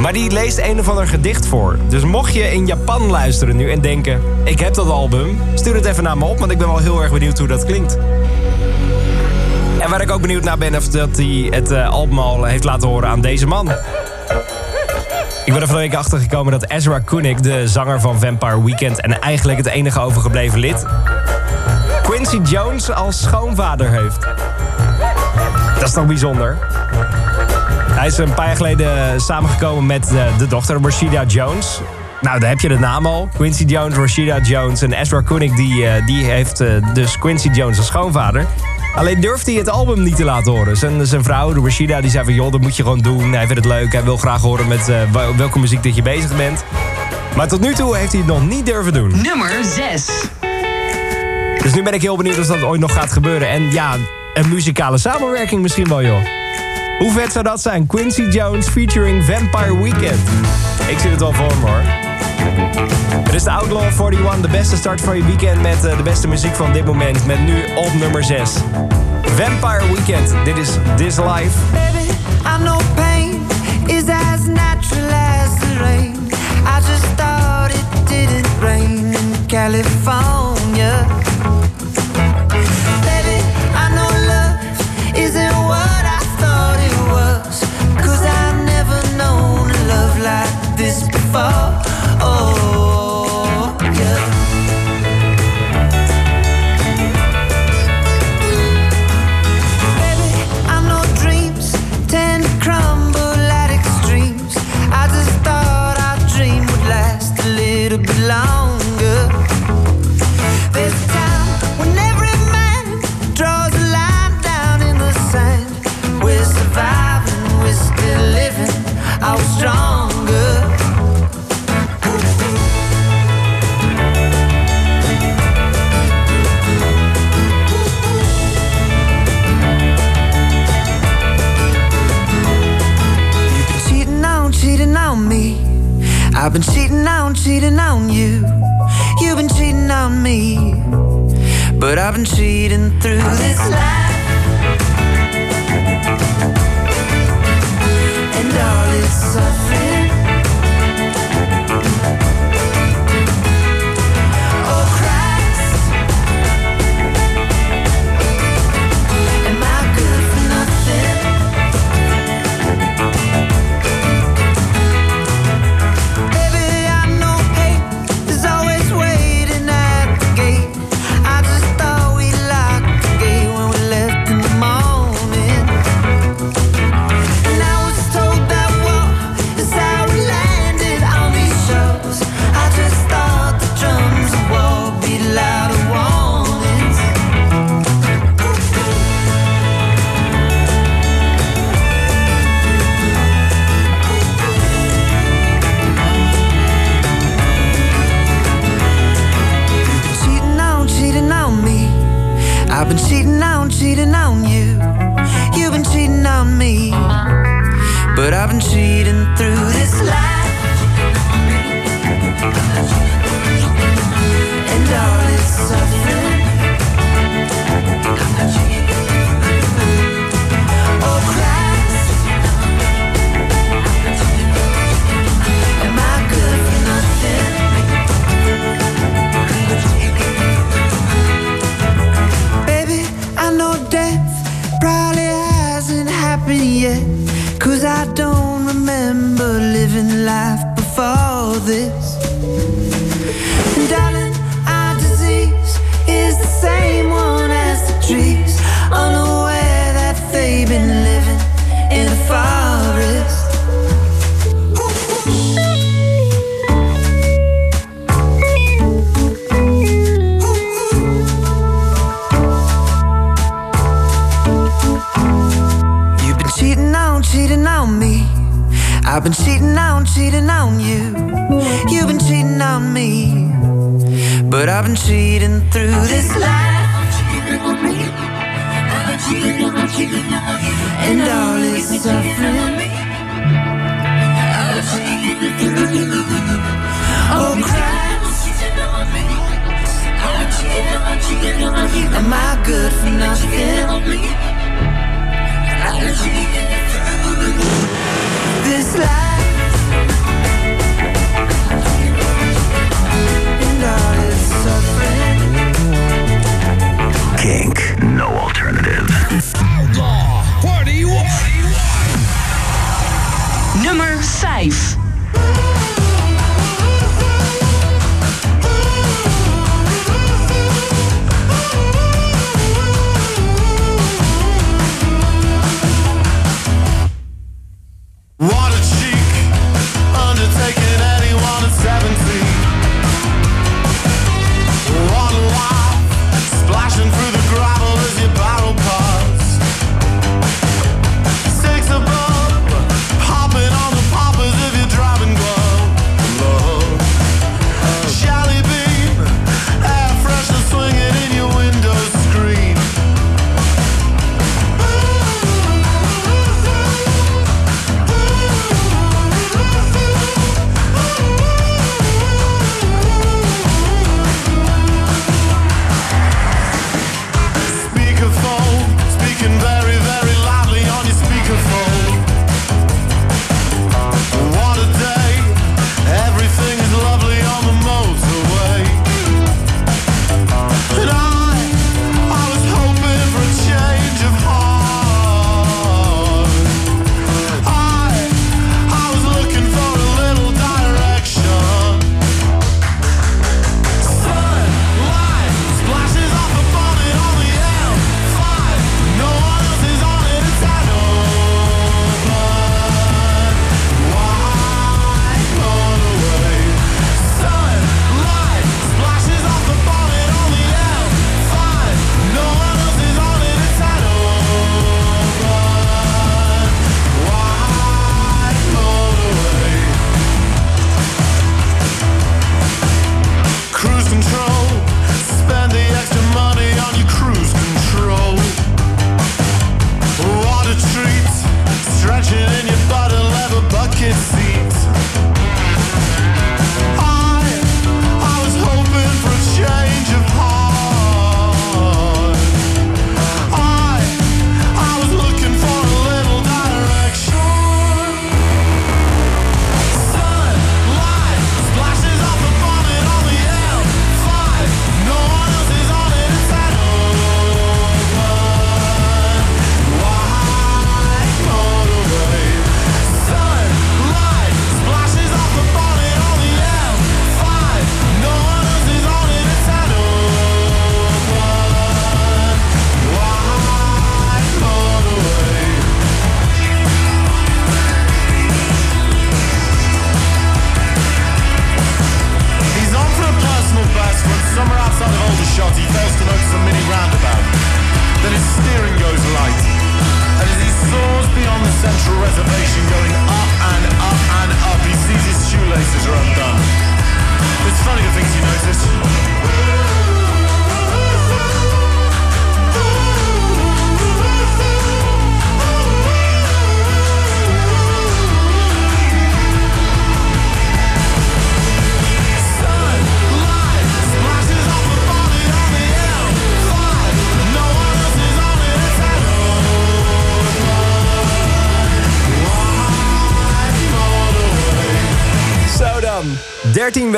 Maar die leest een of ander gedicht voor. Dus mocht je in Japan luisteren nu en denken... ik heb dat album, stuur het even naar me op... want ik ben wel heel erg benieuwd hoe dat klinkt. En waar ik ook benieuwd naar ben... of dat hij het eh, album al heeft laten horen aan deze man. Ik ben er van de week achter gekomen dat Ezra Koenig... de zanger van Vampire Weekend... en eigenlijk het enige overgebleven lid... Quincy Jones als schoonvader heeft. Dat is toch bijzonder? Hij is een paar jaar geleden samengekomen met eh, de dochter Rashida Jones. Nou, daar heb je de naam al. Quincy Jones, Rashida Jones en Ezra Koenig... die, eh, die heeft eh, dus Quincy Jones als schoonvader. Alleen durft hij het album niet te laten horen. Zijn, zijn vrouw, de Rashida, die zei van... joh, dat moet je gewoon doen. Hij vindt het leuk. Hij wil graag horen met eh, wel- welke muziek dat je bezig bent. Maar tot nu toe heeft hij het nog niet durven doen. Nummer 6. Dus nu ben ik heel benieuwd of dat ooit nog gaat gebeuren. En ja, een muzikale samenwerking misschien wel, joh. Hoe vet zou dat zijn? Quincy Jones featuring Vampire Weekend. Ik zie het wel voor me, hoor. Het is de Outlaw 41, de beste start voor je weekend... met eh, de beste muziek van dit moment. Met nu op nummer 6. Vampire Weekend. Dit is This Life. Baby, I know pain is as natural as the rain. I just thought it didn't rain in California. Baby, I know love isn't what I thought it was. Cause I've never known a love like this before. Oh, I've been cheating on, cheating on you. You've been cheating on me. But I've been cheating through this life. And all its suffering.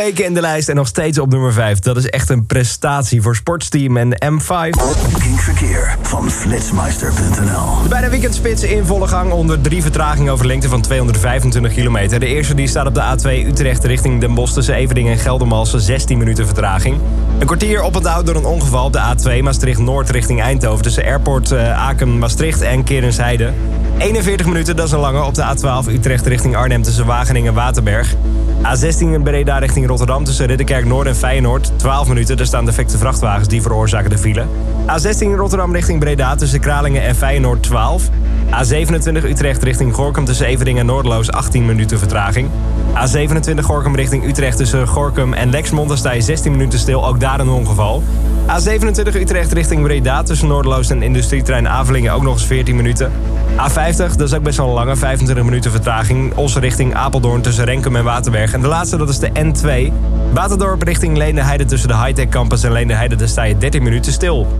Weken in de lijst en nog steeds op nummer 5. Dat is echt een prestatie voor Sportsteam en M5. Kink Verkeer van flitsmeister.nl De bijna weekendspits in volle gang onder drie vertragingen over lengte van 225 kilometer. De eerste die staat op de A2 Utrecht richting Den Bosch tussen Everdingen en Geldermalsen 16 minuten vertraging. Een kwartier op het oud door een ongeval op de A2 Maastricht-Noord richting Eindhoven tussen Airport eh, Aken-Maastricht en Kerensheide. 41 minuten, dat is een lange op de A12 Utrecht richting Arnhem tussen Wageningen en Waterberg. A16 Breda richting Rotterdam tussen Ridderkerk Noord en Feyenoord. 12 minuten, daar staan defecte vrachtwagens die veroorzaken de file. A16 Rotterdam richting Breda tussen Kralingen en Feyenoord 12. A27 Utrecht richting Gorkum tussen Everdingen en Noordeloos 18 minuten vertraging. A27 Gorkum richting Utrecht tussen Gorkum en Lexmond. Daar sta je 16 minuten stil, ook daar een ongeval. A27 Utrecht richting Breda tussen Noordeloos en Industrietrein Avelingen ook nog eens 14 minuten. A50, dat is ook best wel een lange, 25 minuten vertraging. Os richting Apeldoorn tussen Renkum en Waterberg. En de laatste, dat is de N2. Waterdorp richting Leendeheide tussen de Hightech Campus en Leendeheide. Daar sta je 13 minuten stil.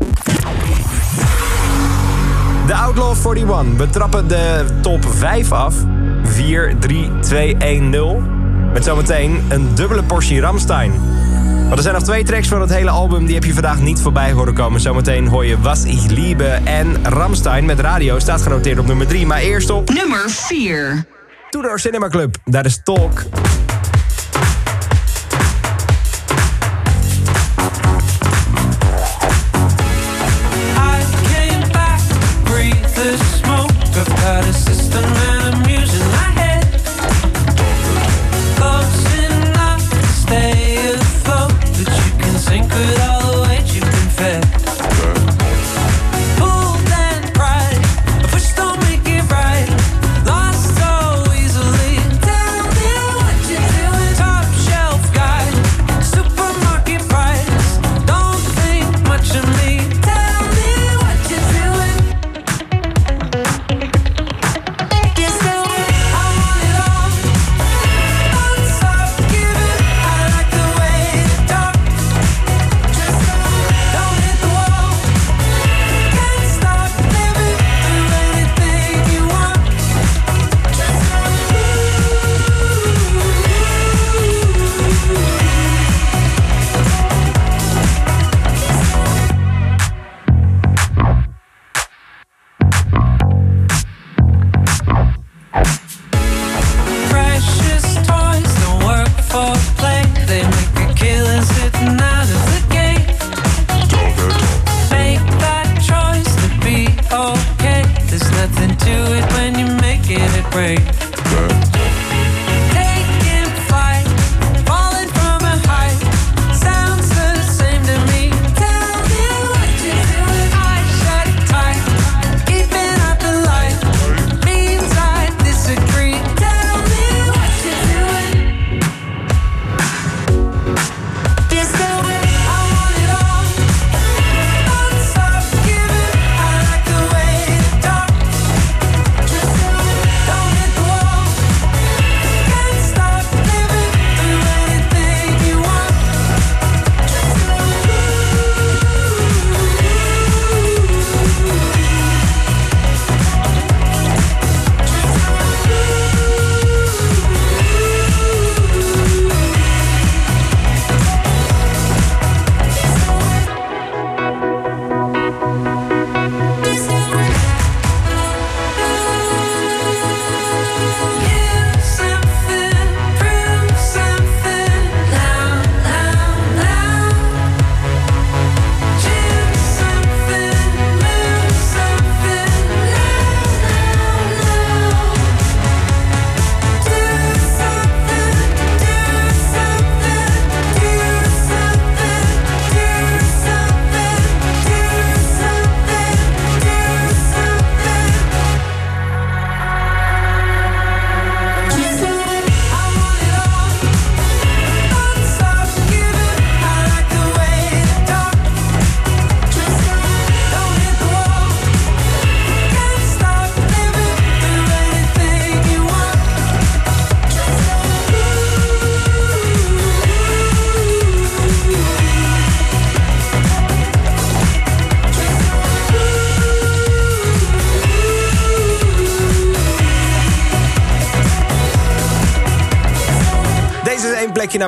De Outlaw 41. We trappen de top 5 af. 4, 3, 2, 1, 0. Met zometeen een dubbele portie Ramstein. Maar er zijn nog twee tracks van het hele album. Die heb je vandaag niet voorbij horen komen. Zometeen hoor je Was ich liebe en Ramstein met radio. Staat genoteerd op nummer 3. Maar eerst op... Nummer 4. Tudor Cinema Club. Daar is Talk.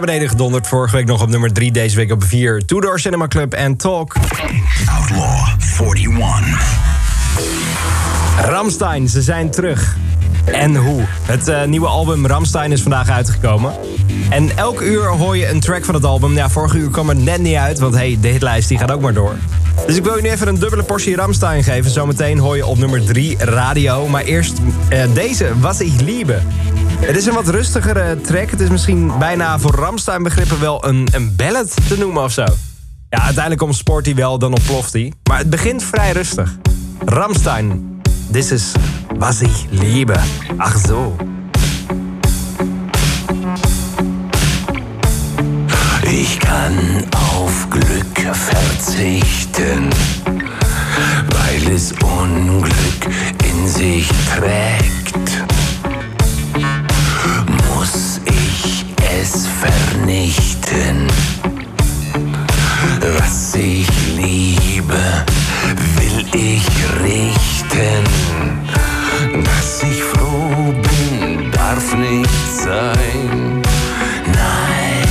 Beneden gedonderd. Vorige week nog op nummer 3, deze week op 4. Tudor Cinema Club en Talk. Outlaw 41. Ramstein, ze zijn terug. En hoe? Het eh, nieuwe album Ramstein is vandaag uitgekomen. En elk uur hoor je een track van het album. Ja, vorige uur kwam er net niet uit, want hey, de hitlijst die gaat ook maar door. Dus ik wil je nu even een dubbele portie Ramstein geven. Zometeen hoor je op nummer 3 radio. Maar eerst eh, deze, Was ich liebe. Het is een wat rustigere track. Het is misschien bijna voor Ramstein begrippen wel een, een ballad te noemen of zo. Ja, uiteindelijk ontsport hij wel, dan ontploft hij. Maar het begint vrij rustig. Ramstein, this is Was ich liebe. Ach zo. Ich kann auf Glück verzichten, weil es Unglück in sich trägt. Muss ich es vernichten, was ich liebe, will ich richten. Dass ich froh bin, darf nicht sein. Nein.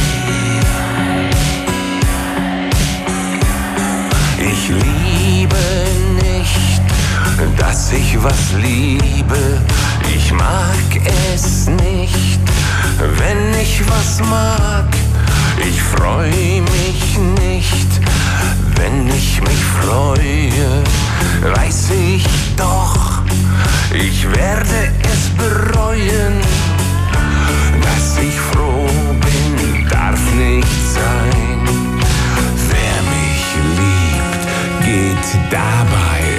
Ich liebe nicht, dass ich was liebe. Ich mag es nicht, wenn ich was mag. Ich freue mich nicht, wenn ich mich freue. Weiß ich doch, ich werde es bereuen. Dass ich froh bin, darf nicht sein. Wer mich liebt, geht dabei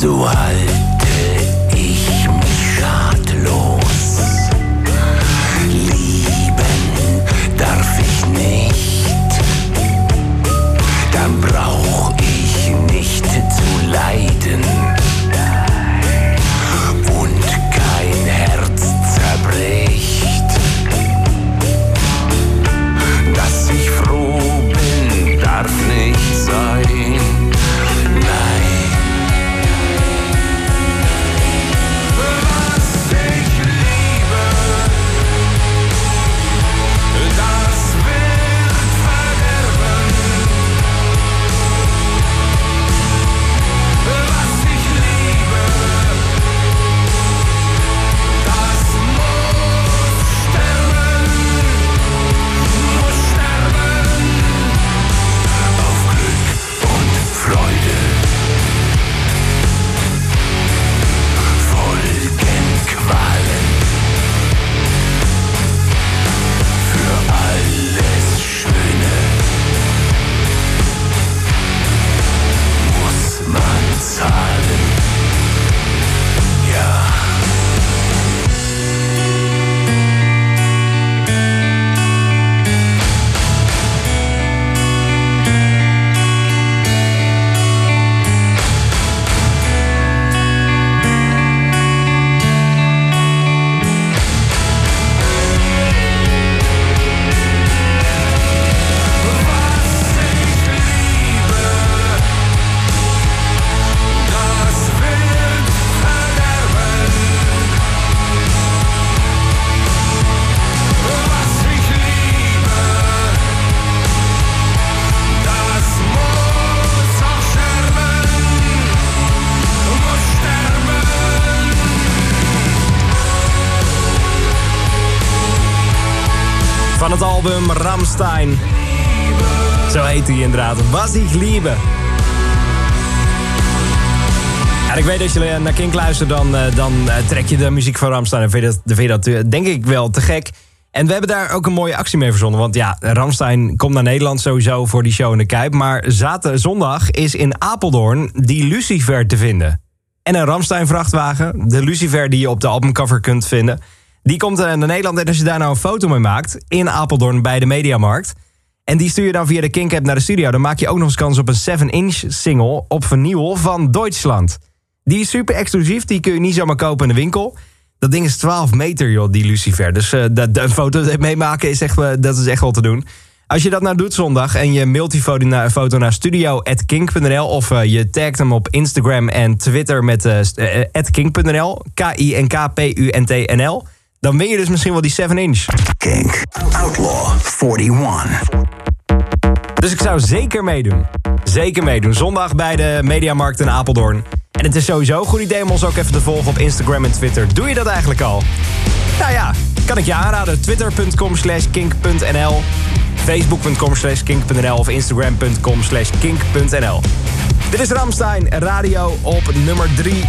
So halte album Ramstein. Zo heet hij inderdaad. Was ich liebe. En ik weet dat je naar Kink luistert, dan, eh, dan eh, trek je de muziek van Ramstein. En vind je dat, vind je dat eh, denk ik wel te gek. En we hebben daar ook een mooie actie mee verzonnen. Want ja, Ramstein komt naar Nederland sowieso voor die show in de Kuip. Maar zaterdag, zondag is in Apeldoorn die Lucifer te vinden. En een Ramstein vrachtwagen, de Lucifer die je op de albumcover kunt vinden... die komt er naar Nederland en als je daar nou een foto mee maakt... in Apeldoorn bij de Mediamarkt... en die stuur je dan via de Kink app naar de studio... dan maak je ook nog eens kans op een 7-inch single op vinyl van Duitsland. Die is super exclusief, die kun je niet zomaar kopen in de winkel... Dat ding is 12 meter, joh, die Lucifer. Dus eh, de, de foto meemaken is echt, eh, dat is echt wel te doen. Als je dat nou doet zondag en je mailt die foto naar, foto studio.kink.nl... of eh, je tagt hem op Instagram en Twitter met uh, kink.nl... K-I-N-K-P-U-N-T-N-L... dan win je dus misschien wel die 7-inch. Kink. Outlaw 41. Dus ik zou zeker meedoen. Zeker meedoen. Zondag bij de Mediamarkt in Apeldoorn. En het is sowieso een goed idee om ons ook even te volgen op Instagram en Twitter. Doe je dat eigenlijk al? Nou ja, kan ik je aanraden. Twitter.com slash kink.nl Facebook.com slash kink.nl of Instagram.com slash kink.nl Dit is Ramstein, radio op nummer 3.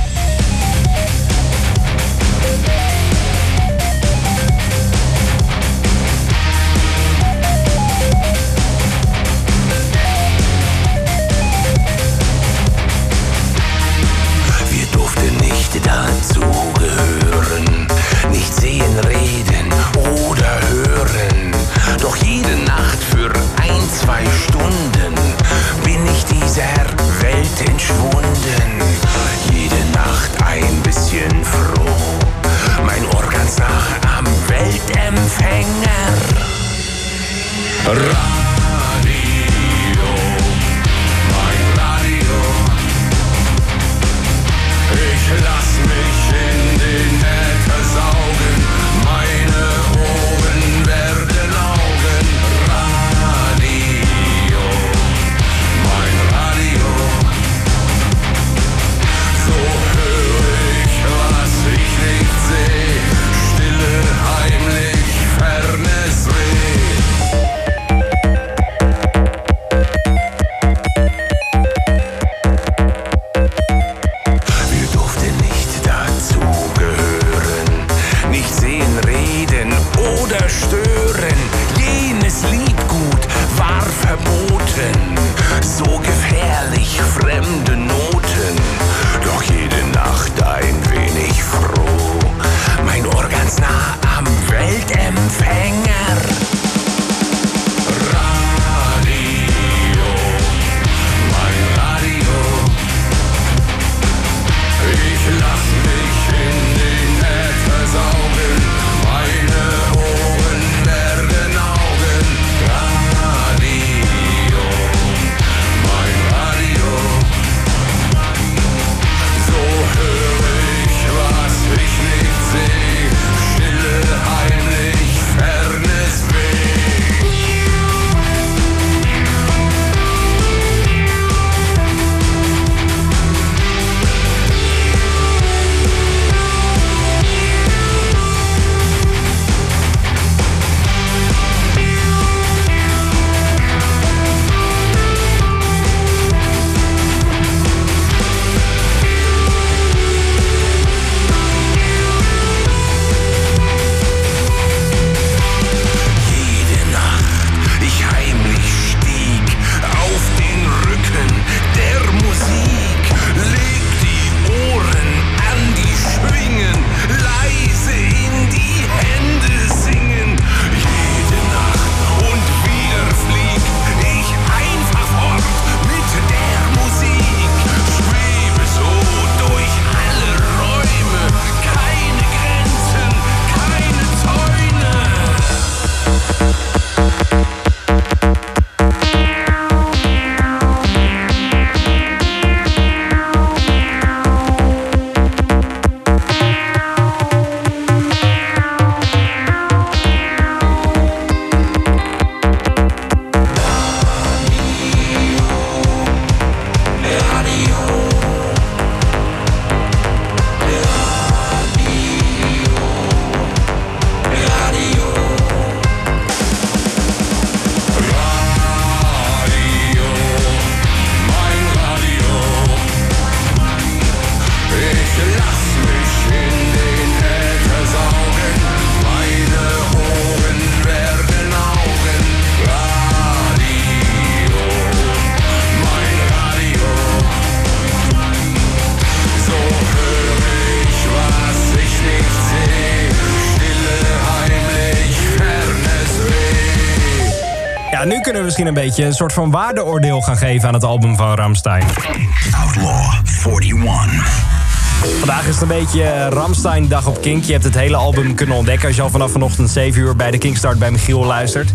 Misschien een beetje een soort van waardeoordeel gaan geven aan het album van Ramstein. Outlaw 41. Vandaag is het een beetje Ramstein-dag op Kink. Je hebt het hele album kunnen ontdekken als je al vanaf vanochtend 7 uur bij de Kinkstart bij Michiel luistert.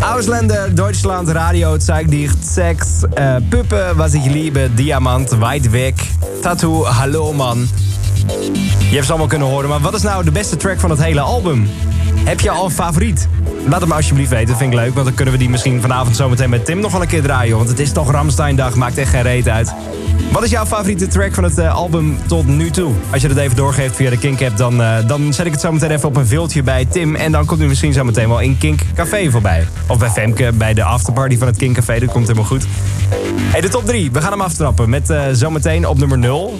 Ausländer, Duitsland, Radio, Zeigdicht, Sex, eh, Puppen, Was ich liebe, Diamant, Weit weg, Tattoo, Hallo man. Je hebt ze allemaal kunnen horen, maar wat is nou de beste track van het hele album? Heb je al een favoriet? Laat het me alsjeblieft weten, vind ik leuk. Want dan kunnen we die misschien vanavond zometeen met Tim nog wel een keer draaien. Want het is toch Ramstein-dag, maakt echt geen reet uit. Wat is jouw favoriete track van het eh, album tot nu toe? Als je dat even doorgeeft via de Kink-app, dan, eh, dan zet ik het zo meteen even op een viltje bij Tim. En dan komt u misschien zo meteen wel in Kink Café voorbij. Of bij Femke, bij de afterparty van het Kink Café. Dat komt helemaal goed. Hey, de top 3. We gaan hem aftrappen met eh, zometeen op nummer 0.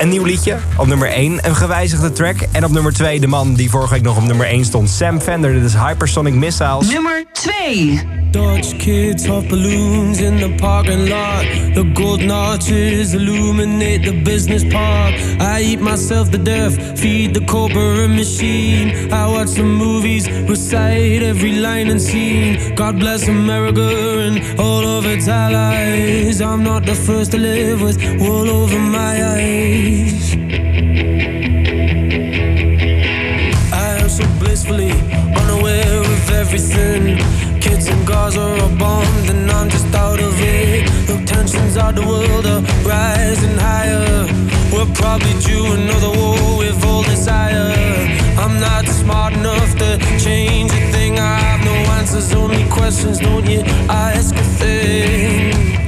Een nieuw liedje. Op nummer 1 een gewijzigde track. En op nummer 2 de man die vorige week nog op nummer 1 stond. Sam Fender, dit is Hypersonic Missiles. Nummer 2. Dodge kids off balloons in the parking lot. The gold notches illuminate the business park. I eat myself to death, feed the corporate machine. I watch the movies, recite every line and scene. God bless America and all of its allies. I'm not the first to live with wool over my eyes. I am so blissfully unaware of everything. Kids in Gaza are bombed and I'm just out of it. The tensions of the world are rising higher. We're probably due another war with all desire. I'm not smart enough to change a thing. I have no answers, only questions. Don't you ask a thing?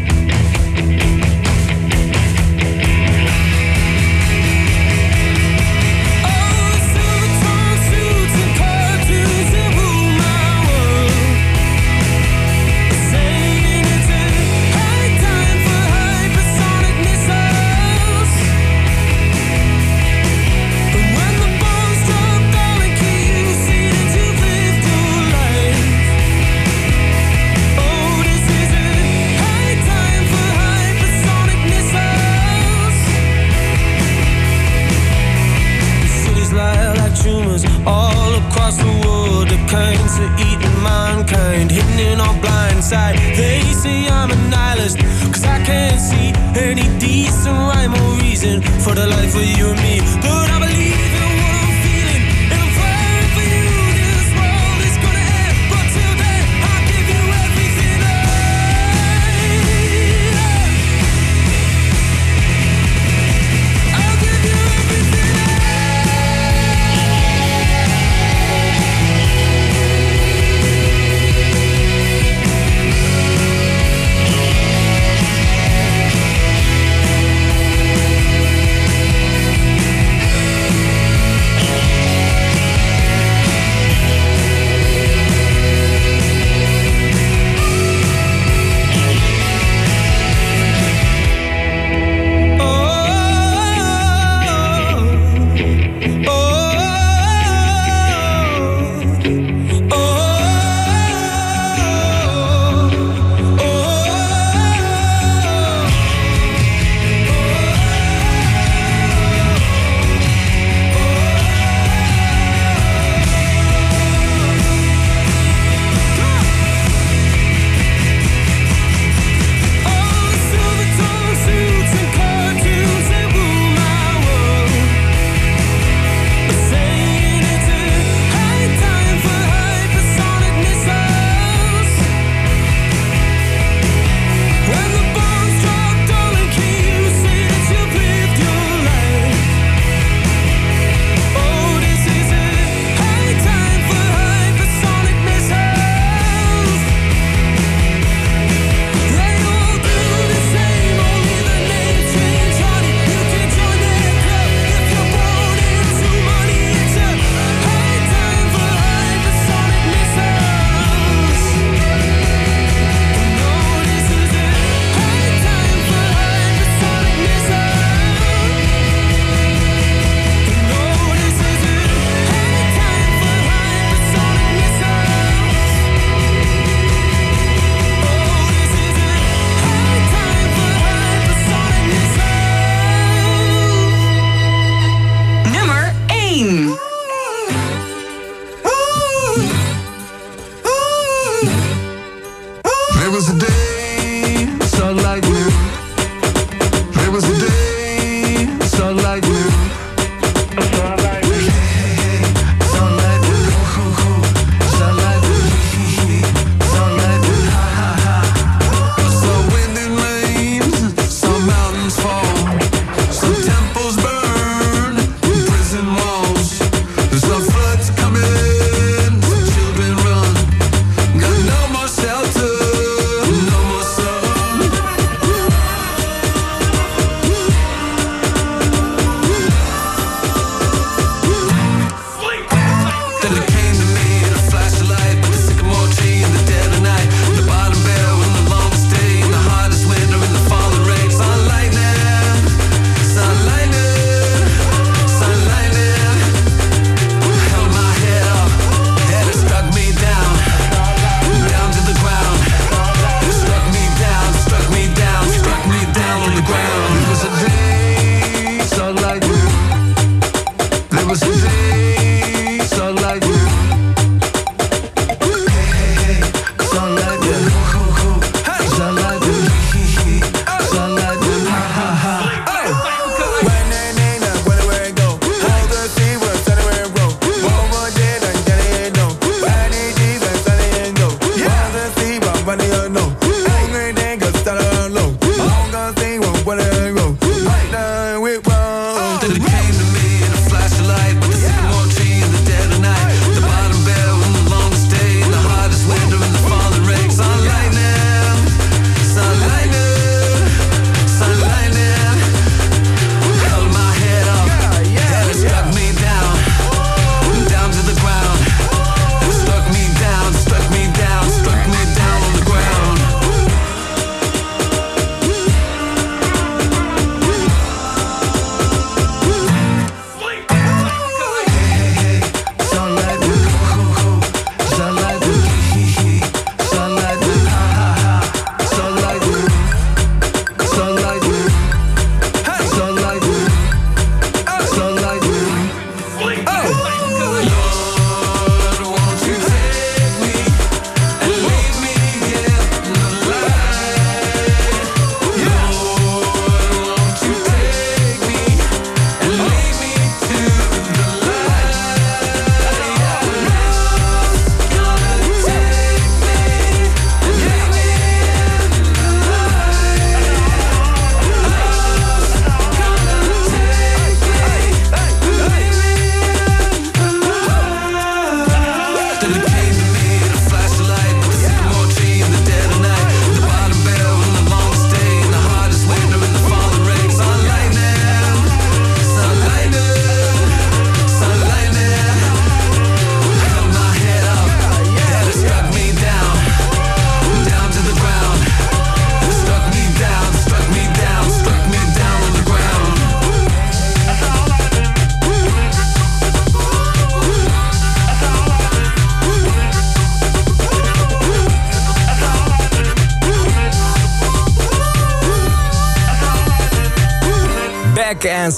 Eating mankind, hidden in our blind side. They say I'm a nihilist, cause I can't see any decent rhyme or reason for the life of you and me.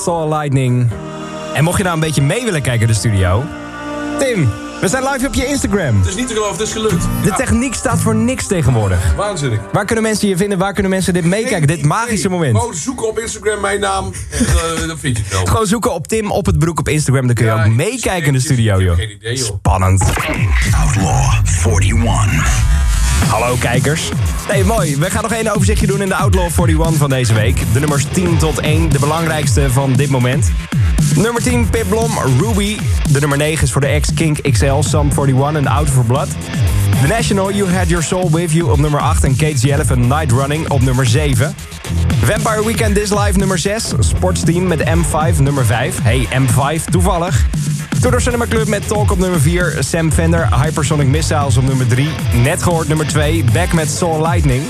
Soul Lightning. En mocht je nou een beetje mee willen kijken in de studio... Tim, we zijn live op je Instagram. Het is niet te geloven, het is gelukt. De techniek staat voor niks tegenwoordig. Waanzinnig. Waar kunnen mensen je vinden? Waar kunnen mensen dit meekijken? Dit magische moment. Gewoon zoeken op Instagram mijn naam. En, eh, dan vind je het wel. Gewoon zoeken op Tim op het broek op Instagram. Dan kun je ook meekijken in de studio, joh. Geen idee, joh. Spannend. Outlaw 41. Hallo kijkers. Nee, mooi. We gaan nog één overzichtje doen in de Outlaw 41 van deze week. De nummers 10 tot 1, de belangrijkste van dit moment. Nummer 10, Pip Blom, Ruby. De nummer 9 is voor de ex-Kink XL, Sum 41 en Out for Blood. The National, You Had Your Soul With You op nummer 8... en Kate the Elephant, Night Running op nummer 7. Vampire Weekend This Live nummer 6. Sportsteam met M5 nummer 5. Hey, M5, toevallig. Tudor Cinema Club met Talk op nummer 4. Sam Fender, Hypersonic Missiles op nummer 3. Net gehoord nummer 2. Back met Soul Lightning.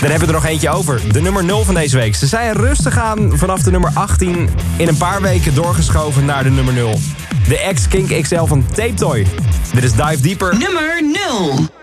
Dan hebben we er nog eentje over. De nummer 0 van deze week. Ze zijn rustig aan vanaf de nummer 18... in een paar weken doorgeschoven naar de nummer 0. De ex-Kink XL van Tape Toy. Dit is Dive Deeper. Nummer 0.